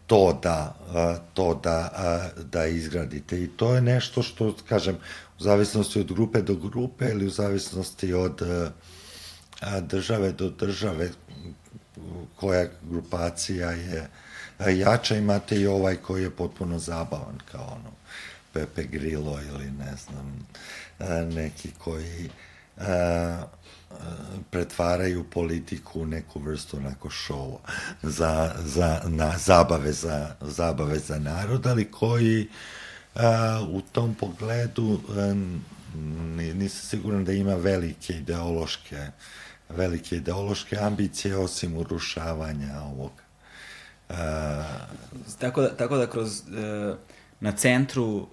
to da, a, to da, a, da izgradite. I to je nešto što, kažem, u zavisnosti od grupe do grupe ili u zavisnosti od a, države do države koja grupacija je jača, imate i ovaj koji je potpuno zabavan kao ono Pepe Grillo ili ne znam neki koji a, pretvaraju politiku u neku vrstu onako šova za, za, na zabave za, zabave za narod, ali koji a, u tom pogledu a, nisam siguran da ima velike ideološke velike ideološke ambicije osim urušavanja ovog a, tako da, tako da kroz uh na centru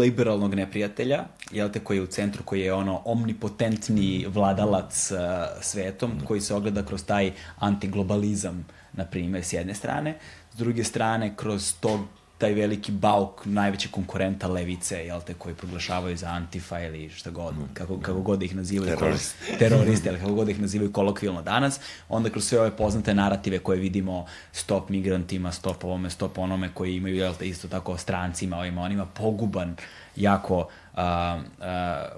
liberalnog neprijatelja, jel te, koji je u centru, koji je ono omnipotentni vladalac uh, svetom, koji se ogleda kroz taj antiglobalizam, na primjer, s jedne strane, s druge strane, kroz tog taj veliki bauk najvećeg konkurenta levice, jel te, koji proglašavaju za antifa ili šta god, mm. kako, kako god da ih nazivaju. Teroristi. Teroristi, ali kako god da ih nazivaju kolokvilno danas. Onda kroz sve ove poznate narative koje vidimo, stop migrantima, stop ovome, stop onome, koji imaju, jel te, isto tako strancima, ovima, onima, poguban, jako a, a,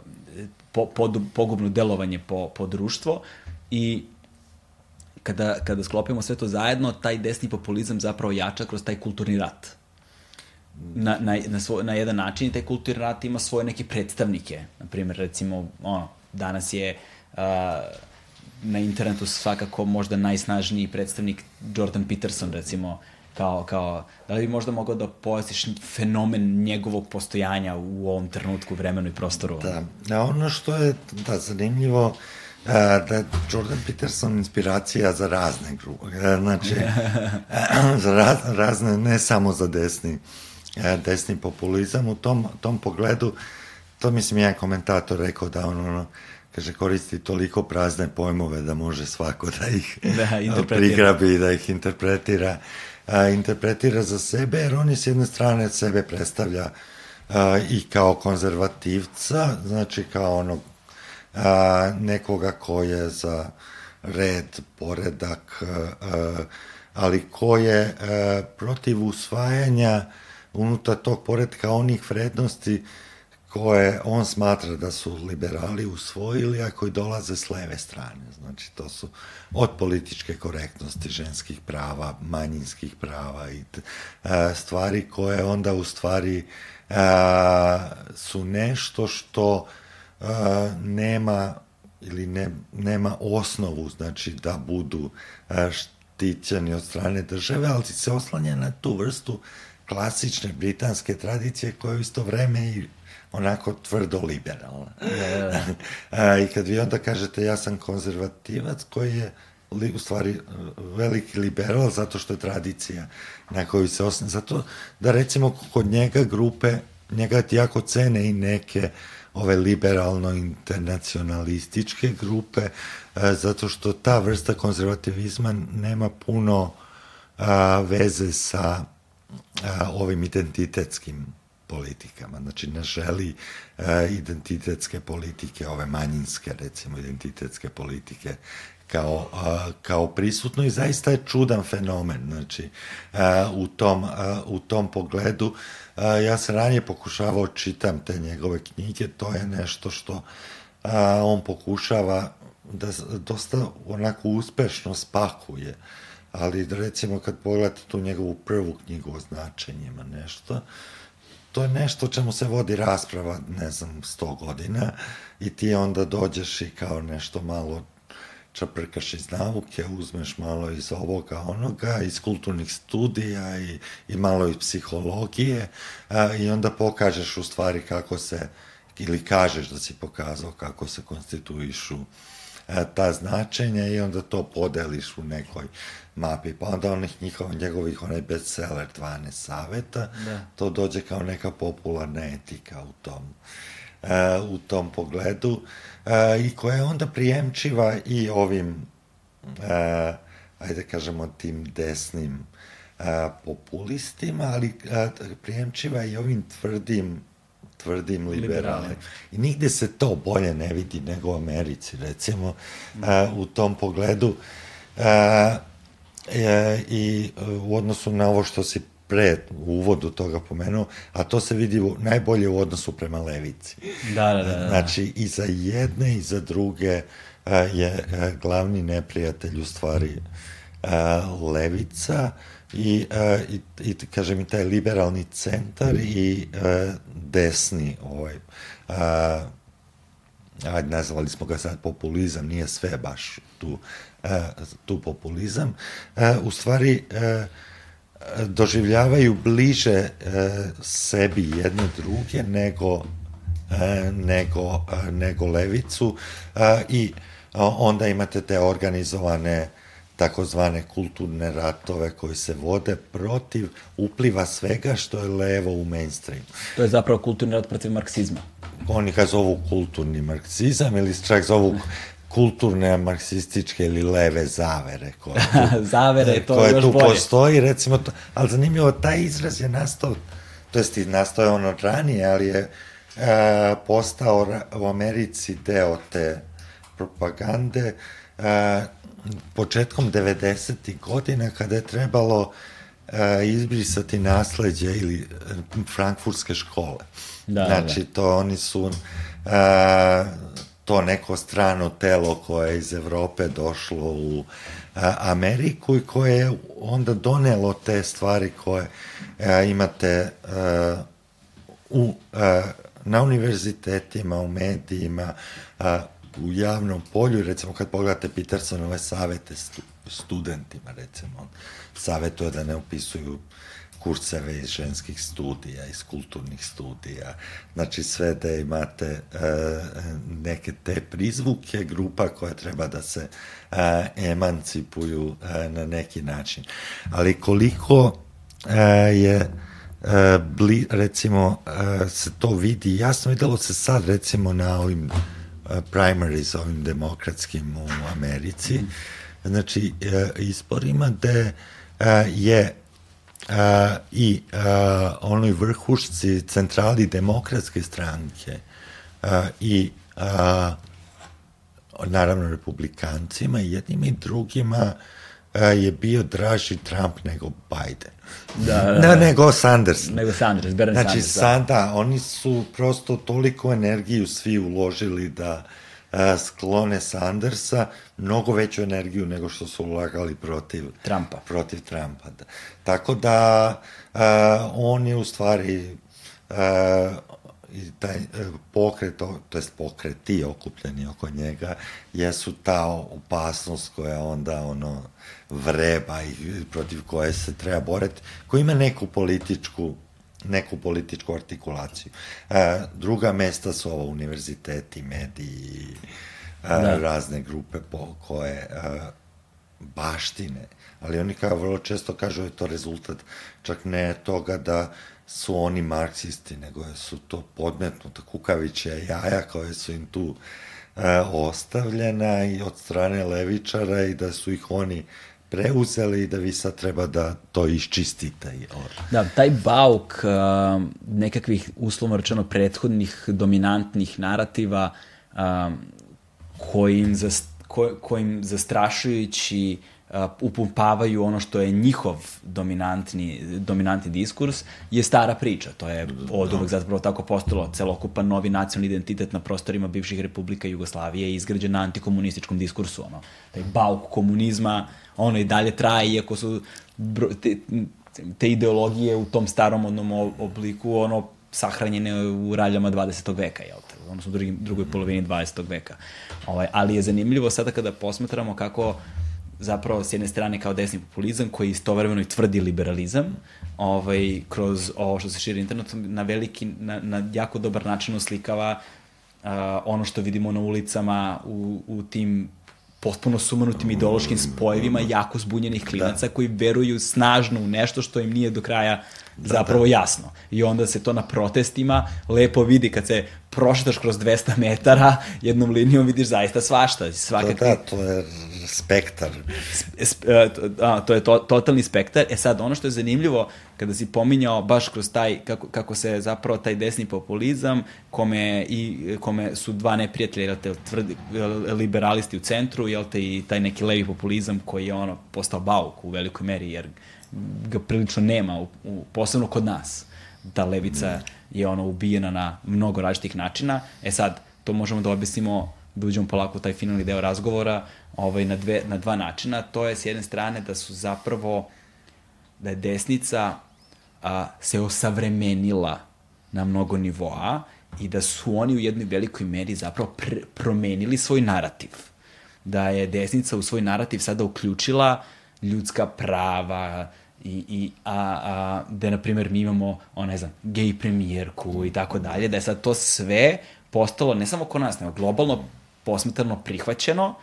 po, pod, pogubno delovanje po, po društvo i kada, kada sklopimo sve to zajedno, taj desni populizam zapravo jača kroz taj kulturni rat na, na, na, svoj, na jedan način i taj kulturni rat ima svoje neke predstavnike. Naprimer, recimo, ono, danas je uh, na internetu svakako možda najsnažniji predstavnik Jordan Peterson, recimo, kao, kao, da li bi možda mogao da pojasniš fenomen njegovog postojanja u ovom trenutku, vremenu i prostoru? Da, a ono što je da, zanimljivo, da Jordan Peterson inspiracija za razne grupe, znači za raz, razne, ne samo za desni, desni populizam. U tom, tom pogledu, to mislim jedan komentator rekao da on ono, kaže, koristi toliko prazne pojmove da može svako da ih da, prigrabi da ih interpretira, a, interpretira za sebe, jer on je s jedne strane sebe predstavlja a, i kao konzervativca, znači kao onog a, nekoga ko je za red, poredak, a, ali ko je a, protiv usvajanja unutar tog poredka onih vrednosti koje on smatra da su liberali usvojili, a koji dolaze s leve strane. Znači, to su od političke korektnosti ženskih prava, manjinskih prava i a, stvari koje onda u stvari a, su nešto što a, nema ili ne, nema osnovu, znači da budu a, štićeni od strane države, ali se oslanja na tu vrstu klasične britanske tradicije koja je u isto vreme i onako tvrdo liberalna. Yeah. Da, da. I kad vi onda kažete ja sam konzervativac koji je li, u stvari veliki liberal zato što je tradicija na koju se osne. Zato da recimo kod njega grupe, njega jako cene i neke ove liberalno-internacionalističke grupe, zato što ta vrsta konzervativizma nema puno a, veze sa a, ovim identitetskim politikama. Znači, ne želi a, identitetske politike, ove manjinske, recimo, identitetske politike kao, a, kao prisutno i zaista je čudan fenomen. Znači, a, u, tom, a, u tom pogledu a, ja sam ranije pokušavao čitam te njegove knjige, to je nešto što a, on pokušava da dosta onako uspešno spakuje ali recimo kad pogledate tu njegovu prvu knjigu o značenjima nešto, to je nešto o čemu se vodi rasprava, ne znam, sto godina i ti onda dođeš i kao nešto malo čaprkaš iz nauke, uzmeš malo iz ovoga, onoga, iz kulturnih studija i, i malo iz psihologije a, i onda pokažeš u stvari kako se, ili kažeš da si pokazao kako se konstituišu ta značenja i onda to podeliš u nekoj mapi, pa onda onih njihov, njegovih onaj bestseller 12 saveta, da. to dođe kao neka popularna etika u tom, uh, u tom pogledu uh, i koja je onda prijemčiva i ovim, uh, ajde kažemo, tim desnim populistima, ali prijemčiva i ovim tvrdim tvrdim liberalnim. I nigde se to bolje ne vidi nego u Americi, recimo, uh, u tom pogledu. Uh, e, i e, u odnosu na ovo što si pre u uvodu toga pomenuo, a to se vidi u, najbolje u odnosu prema levici. Da, da, da. da. Znači, i za jedne i za druge a, je a, glavni neprijatelj u stvari a, levica i, a, i, i kažem i taj liberalni centar i a, desni ovaj, a, ajde, nazvali smo ga sad populizam, nije sve baš tu tu populizam, u stvari doživljavaju bliže sebi jedne druge nego nego, nego levicu i onda imate te organizovane takozvane kulturne ratove koji se vode protiv upliva svega što je levo u mainstream. To je zapravo kulturni rat protiv marksizma. Oni ga zovu kulturni marksizam ili čak zovu kulturne marksističke ili leve zavere koje tu, zavere to koje još tu bolje. postoji recimo to, ali zanimljivo taj izraz je nastao to jest nastao je ono ranije ali je e, postao u Americi deo te propagande e, početkom 90. godina kada je trebalo e, izbrisati nasleđe ili e, frankfurtske škole. Da, da. znači, da. to oni su e, to neko strano telo koje je iz Evrope došlo u a, Ameriku i koje je onda donelo te stvari koje a, imate a, u, a, na univerzitetima, u medijima, a, u javnom polju, recimo kad pogledate Petersonove savete stu, studentima, recimo, savetuje da ne upisuju kurseve iz ženskih studija, iz kulturnih studija, znači sve da imate e, neke te prizvuke grupa koja treba da se e, emancipuju e, na neki način. Ali koliko e, je e, bli, recimo e, se to vidi, jasno videlo se sad recimo na ovim primaries, ovim demokratskim u Americi, znači e, izborima gde e, je a, i onoj vrhušci centrali demokratske stranke i naravno republikancima jednim i drugima je bio draži Trump nego Biden. Da, da, da. Ne, nego Sanders. Nego Sanders, Bernie znači, Sanders. da. sada, oni su prosto toliko energiju svi uložili da a, sklone Sandersa, mnogo veću energiju nego što su ulagali protiv Trumpa. protiv Trumpa. Da. Tako da a, on je u stvari a, i taj e, pokret, to jest pokreti okupljeni oko njega, jesu ta opasnost koja onda ono vreba i protiv koje se treba boriti, koja ima neku političku neku političku artikulaciju. E, druga mesta su ovo univerziteti, mediji, e, Da. razne grupe po, koje e, baštine, ali oni kao vrlo često kažu je to rezultat čak ne toga da su oni marksisti, nego su to podmetnuta kukavića jaja koje su im tu e, ostavljena i od strane levičara i da su ih oni preuzeli i da vi sad treba da to iščistite. Da, taj bauk uh, nekakvih uslovno rečeno prethodnih dominantnih narativa um, kojim, zas, ko, kojim zastrašujući uh, upumpavaju ono što je njihov dominantni, dominantni diskurs je stara priča. To je od uvek zapravo tako postalo. Celokupan novi nacionalni identitet na prostorima bivših republika Jugoslavije je izgrađen na antikomunističkom diskursu. Ono. Taj bauk komunizma ono i dalje traje, iako su bro, te, te ideologije u tom starom onom o- obliku ono sahranjene u raljama 20. veka, jel te? Ono su u drugoj polovini 20. veka. Ovaj, ali je zanimljivo sada kada posmatramo kako zapravo s jedne strane kao desni populizam koji istovremeno i tvrdi liberalizam ovaj, kroz ovo što se širi internetom na veliki, na, na jako dobar način oslikava uh, ono što vidimo na ulicama u, u tim potpuno sumanutim ideološkim spojevima jako zbunjenih klinaca da. koji veruju snažno u nešto što im nije do kraja da, zapravo da. jasno. I onda se to na protestima lepo vidi kad se prošetaš kroz 200 metara jednom linijom vidiš zaista svašta. Svakakvi... Da, da, to je spektar. Sp- e, to- a, to je to, totalni spektar. E sad, ono što je zanimljivo, kada si pominjao baš kroz taj, kako, kako se zapravo taj desni populizam, kome, i, kome su dva neprijatelja, jel te, tvrdi, liberalisti u centru, jel te, i taj neki levi populizam koji je ono postao bauk u velikoj meri, jer ga prilično nema, u, u, posebno kod nas. Ta levica je ono ubijena na mnogo različitih načina. E sad, to možemo da objasnimo da uđemo polako u taj finalni deo razgovora ovaj, na, dve, na dva načina. To je s jedne strane da su zapravo, da je desnica a, se osavremenila na mnogo nivoa i da su oni u jednoj velikoj meri zapravo pr promenili svoj narativ. Da je desnica u svoj narativ sada uključila ljudska prava, i, i a, a, da, na primjer, mi imamo, o, ne znam, gej premijerku i tako dalje, da je sad to sve postalo, ne samo kod nas, nego globalno posmetrano prihvaćeno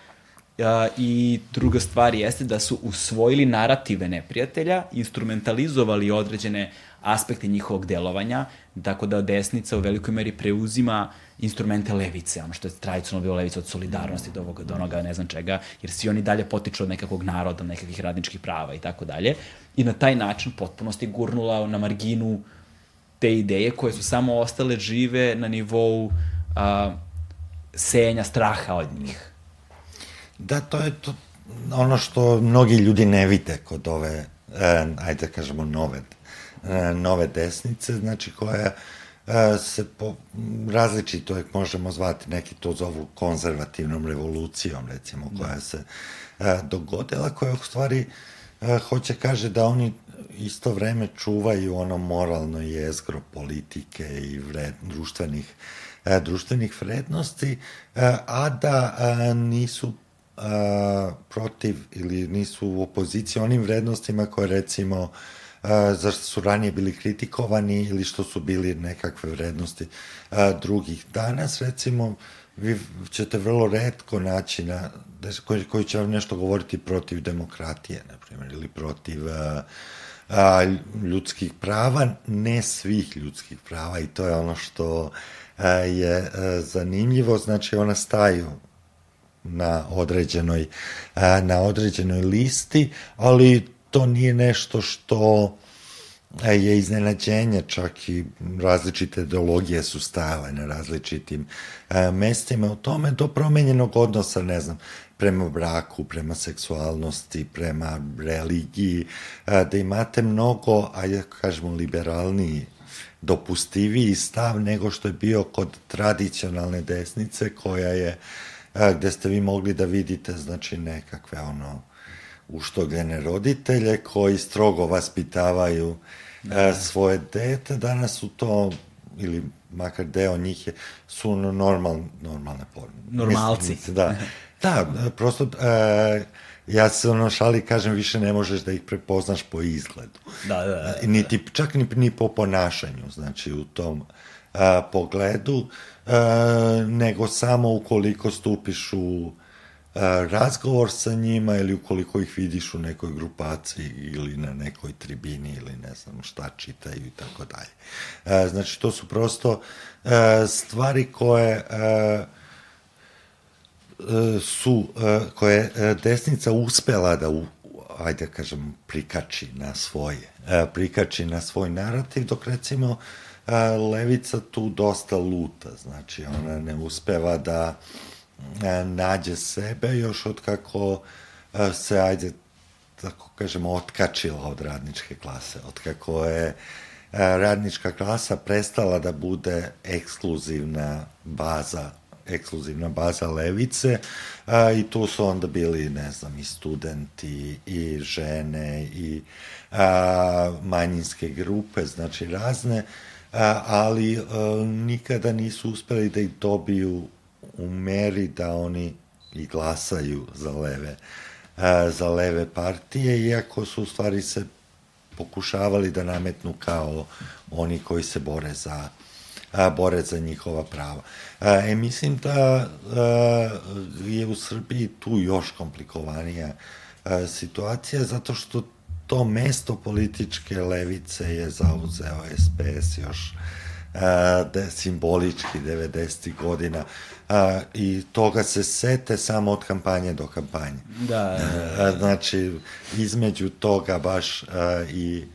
a, i druga stvar jeste da su usvojili narative neprijatelja, instrumentalizovali određene aspekte njihovog delovanja, tako da desnica u velikoj meri preuzima instrumente levice, ono što je tradicionalno bilo levica od solidarnosti do, ovoga, do onoga ne znam čega, jer svi oni dalje potiču od nekakvog naroda, nekakvih radničkih prava i tako dalje. I na taj način potpunosti gurnula na marginu te ideje koje su samo ostale žive na nivou a, senja straha od njih. Da, to je to, ono što mnogi ljudi ne vide kod ove, e, ajde da kažemo, nove, e, nove desnice, znači koja e, se po, različito je možemo zvati, neki to zovu konzervativnom revolucijom, recimo, koja se e, dogodila, koja u stvari e, hoće kaže da oni isto vreme čuvaju ono moralno jezgro politike i vred, društvenih, e, društvenih vrednosti, e, a da e, nisu a, protiv ili nisu u opoziciji onim vrednostima koje recimo zašto su ranije bili kritikovani ili što su bili nekakve vrednosti a, drugih. Danas, recimo, vi ćete vrlo redko naći na, koji, koji će vam nešto govoriti protiv demokratije, na primjer, ili protiv a, a, ljudskih prava, ne svih ljudskih prava i to je ono što a, je a, zanimljivo, znači ona staju na određenoj, na određenoj listi, ali to nije nešto što je iznenađenje, čak i različite ideologije su stajale na različitim mestima. U tome do promenjenog odnosa, ne znam, prema braku, prema seksualnosti, prema religiji, da imate mnogo, ajde kažemo, liberalniji dopustiviji stav nego što je bio kod tradicionalne desnice koja je a, gde ste vi mogli da vidite znači nekakve ono uštogljene roditelje koji strogo vaspitavaju da. svoje dete, danas su to ili makar deo njih je, su normal, normalne porne. Normalci. Mislim, da, da, prosto, e, ja se ono šali kažem, više ne možeš da ih prepoznaš po izgledu. Da, da, da. Niti, čak ni, ni po ponašanju, znači u tom a, pogledu, nego samo ukoliko stupiš u razgovor sa njima ili ukoliko ih vidiš u nekoj grupaciji ili na nekoj tribini ili ne znam šta čitaju i tako dalje. Znači, to su prosto stvari koje su, koje desnica uspela da u, ajde da kažem, prikači na svoje, prikači na svoj narativ, dok recimo levica tu dosta luta, znači ona ne uspeva da nađe sebe još od kako se, ajde, tako kažemo, otkačila od radničke klase, od kako je radnička klasa prestala da bude ekskluzivna baza ekskluzivna baza levice a, i tu su onda bili, ne znam, i studenti i žene i a, manjinske grupe, znači razne, a, ali a, nikada nisu uspeli da ih dobiju u meri da oni i glasaju za leve, za leve partije, iako su u stvari se pokušavali da nametnu kao oni koji se bore za bore za njihova prava. E, mislim da je u Srbiji tu još komplikovanija situacija, zato što to mesto političke levice je zauzeo SPS još a, de, simbolički 90. godina a, i toga se sete samo od kampanje do kampanje. Da, da, da. Znači, između toga baš a, i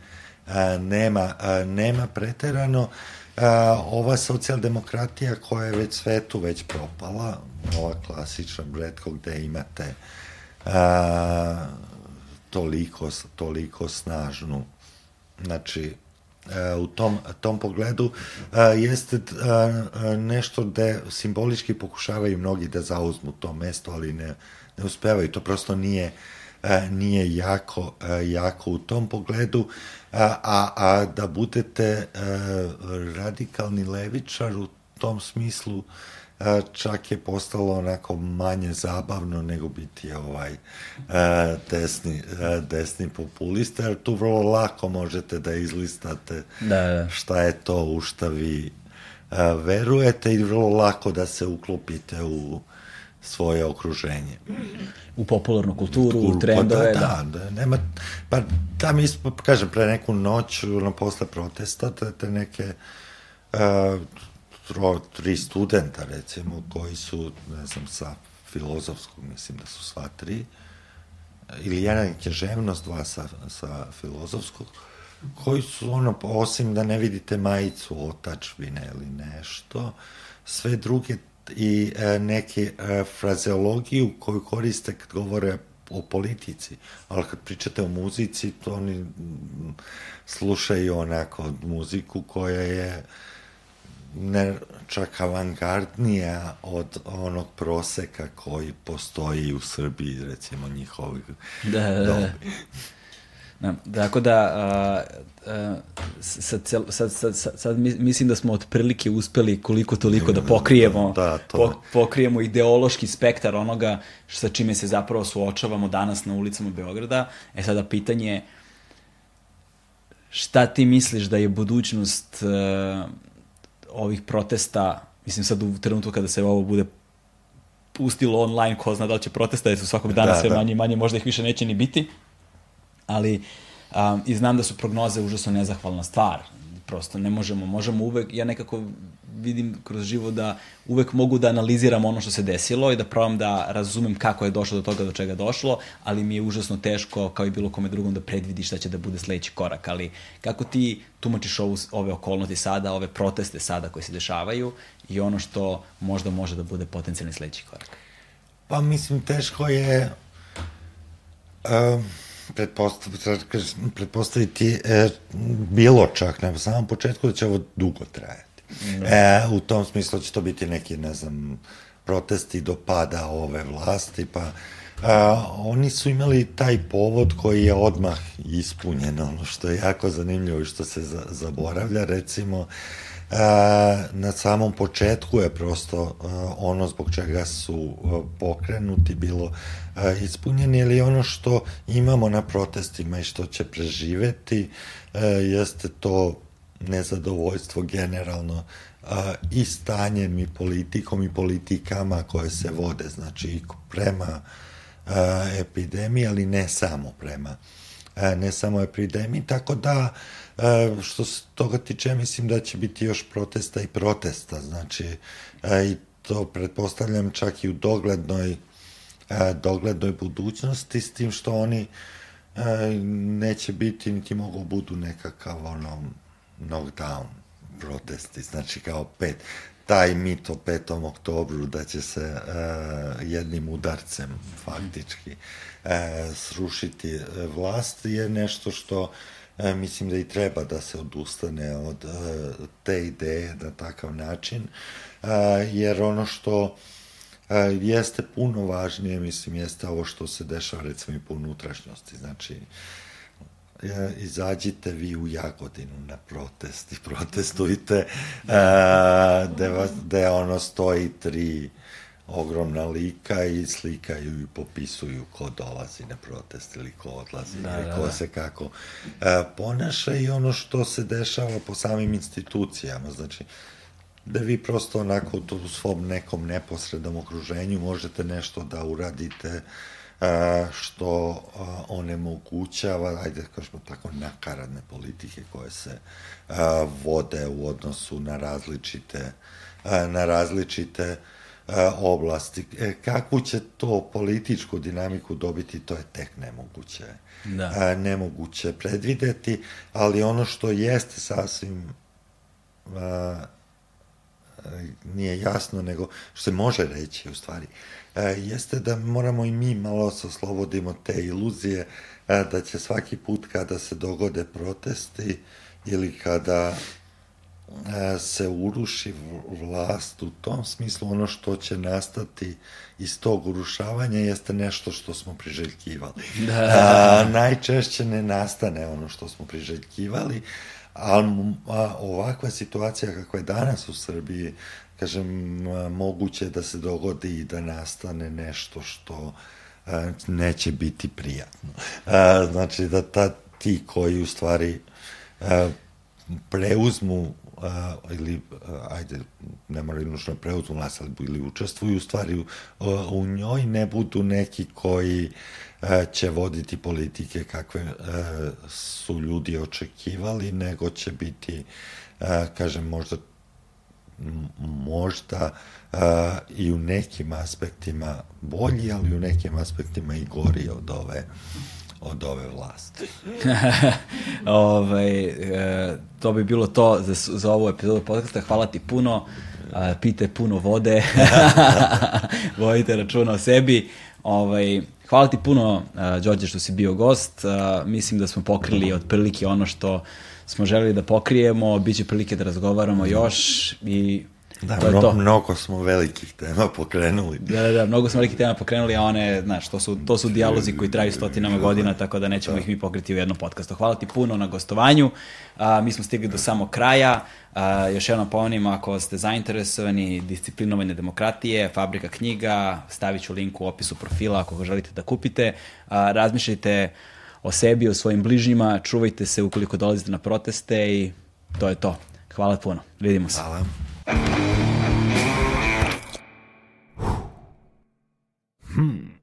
a, nema, a, nema preterano. A, ova socijaldemokratija koja je već svetu već propala, ova klasična redko gde imate a, toliko, toliko snažnu znači u tom, tom pogledu jeste nešto da simbolički pokušavaju mnogi da zauzmu to mesto, ali ne, ne uspevaju. To prosto nije nije jako, jako u tom pogledu, a, a, a da budete radikalni levičar u tom smislu čak je postalo onako manje zabavno nego biti ovaj desni, desni populista, jer tu vrlo lako možete da izlistate da, da. šta je to u šta vi verujete i vrlo lako da se uklopite u svoje okruženje. U popularnu kulturu, u pa trendove, pa da. Da, da, nema, pa da mi, kažem, pre neku noć, ono, posle protesta, te, te neke uh, tro, tri studenta, recimo, koji su, ne znam, sa filozofskog, mislim da su sva tri, ili jedan je dva sa, sa filozofskog, koji su, ono, osim da ne vidite majicu otačbine ili nešto, sve druge i e, neke e, frazeologiju koju koriste kad govore o politici, ali kad pričate o muzici, to oni slušaju onako muziku koja je ne čak avangardnija od onog proseka koji postoji u Srbiji, recimo njihovih da, da, da. Da, tako da, a, a, sad, sad, sad, sad, sad mislim da smo otprilike uspeli koliko toliko da pokrijemo, da, to. po, pokrijemo ideološki spektar onoga sa čime se zapravo suočavamo danas na ulicama Beograda. E sada pitanje šta ti misliš da je budućnost uh, ovih protesta, mislim sad u trenutku kada se ovo bude pustilo online, ko zna da li će protesta, jer su svakog dana da, sve da. manje i manje, možda ih više neće ni biti, ali um, i znam da su prognoze užasno nezahvalna stvar, prosto ne možemo, možemo uvek, ja nekako vidim kroz život da uvek mogu da analiziram ono što se desilo i da probam da razumem kako je došlo do toga do čega došlo, ali mi je užasno teško, kao i bilo kome drugom, da predvidi šta će da bude sledeći korak. Ali kako ti tumačiš ovu, ove okolnosti sada, ove proteste sada koje se dešavaju i ono što možda može da bude potencijalni sledeći korak? Pa mislim, teško je... Um pretpostaviti e, bilo čak na samom početku da će ovo dugo trajati. Mm. E, u tom smislu će to biti neki, ne znam, protesti do pada ove vlasti, pa a, oni su imali taj povod koji je odmah ispunjen, ono što je jako zanimljivo i što se za, zaboravlja, recimo, na samom početku je prosto ono zbog čega su pokrenuti bilo ispunjeni, ili ono što imamo na protestima i što će preživeti jeste to nezadovoljstvo generalno i stanjem i politikom i politikama koje se vode, znači prema epidemiji, ali ne samo prema ne samo epidemiji, tako da E, što se toga tiče, mislim da će biti još protesta i protesta, znači, e, i to pretpostavljam čak i u doglednoj, e, doglednoj budućnosti, s tim što oni neće biti, niti mogu budu nekakav ono, knockdown protesti, znači kao pet, taj mit o 5. oktobru da će se uh, jednim udarcem faktički uh, srušiti vlast je nešto što e, mislim da i treba da se odustane od e, te ideje na takav način, e, jer ono što e, jeste puno važnije, mislim, jeste ovo što se dešava recimo i po unutrašnjosti, znači e, izađite vi u Jagodinu na protest i protestujte e, da, da ono stoji tri ogromna lika i slikaju i popisuju ko dolazi na protest ili ko odlazi da, ili da, ko da. se kako e, ponaša i ono što se dešava po samim institucijama. Znači, da vi prosto onako u svom nekom neposrednom okruženju možete nešto da uradite a, e, što a, onemogućava, ajde da kažemo tako, nakaradne politike koje se a, vode u odnosu na različite a, na različite E, oblasti. E, kakvu će to političku dinamiku dobiti, to je tek nemoguće. Da. E, nemoguće predvideti, ali ono što jeste sasvim a, nije jasno, nego što se može reći u stvari, jeste da moramo i mi malo se oslobodimo te iluzije da će svaki put kada se dogode protesti ili kada se uruši vlast u tom smislu, ono što će nastati iz tog urušavanja jeste nešto što smo priželjkivali. Da. A, najčešće ne nastane ono što smo priželjkivali, ali a, ovakva situacija kakva je danas u Srbiji, kažem, a, moguće da se dogodi i da nastane nešto što a, neće biti prijatno. A, znači da ta, ti koji u stvari a, preuzmu a, ili, a, ajde, ne moraju nužno preuzmu ali ili učestvuju u stvari u, u njoj, ne budu neki koji a, će voditi politike kakve a, su ljudi očekivali, nego će biti, a, kažem, možda možda a, i u nekim aspektima bolji, ali u nekim aspektima i gori od ove od ove vlasti. ovaj, e, to bi bilo to za, za ovu epizodu podcasta. Hvala ti puno. Pite puno vode. Vojite računa o sebi. Ovaj, hvala ti puno, Đorđe, što si bio gost. Mislim da smo pokrili otprilike ono što smo želeli da pokrijemo. Biće prilike da razgovaramo još i Da, to mno, to. mnogo smo velikih tema pokrenuli. Da, da, da, mnogo smo velikih tema pokrenuli, a one, znaš, to su, to su dijalozi koji traju stotinama godina, tako da nećemo da. ih mi pokriti u jednom podcastu. Hvala ti puno na gostovanju. A, mi smo stigli do samog kraja. A, još jednom pomenim, ako ste zainteresovani disciplinovane demokratije, fabrika knjiga, stavit ću link u opisu profila ako ga želite da kupite. A, razmišljajte o sebi, o svojim bližnjima, čuvajte se ukoliko dolazite na proteste i to je to. Hvala puno. Vidimo se. Hvala. Hmm.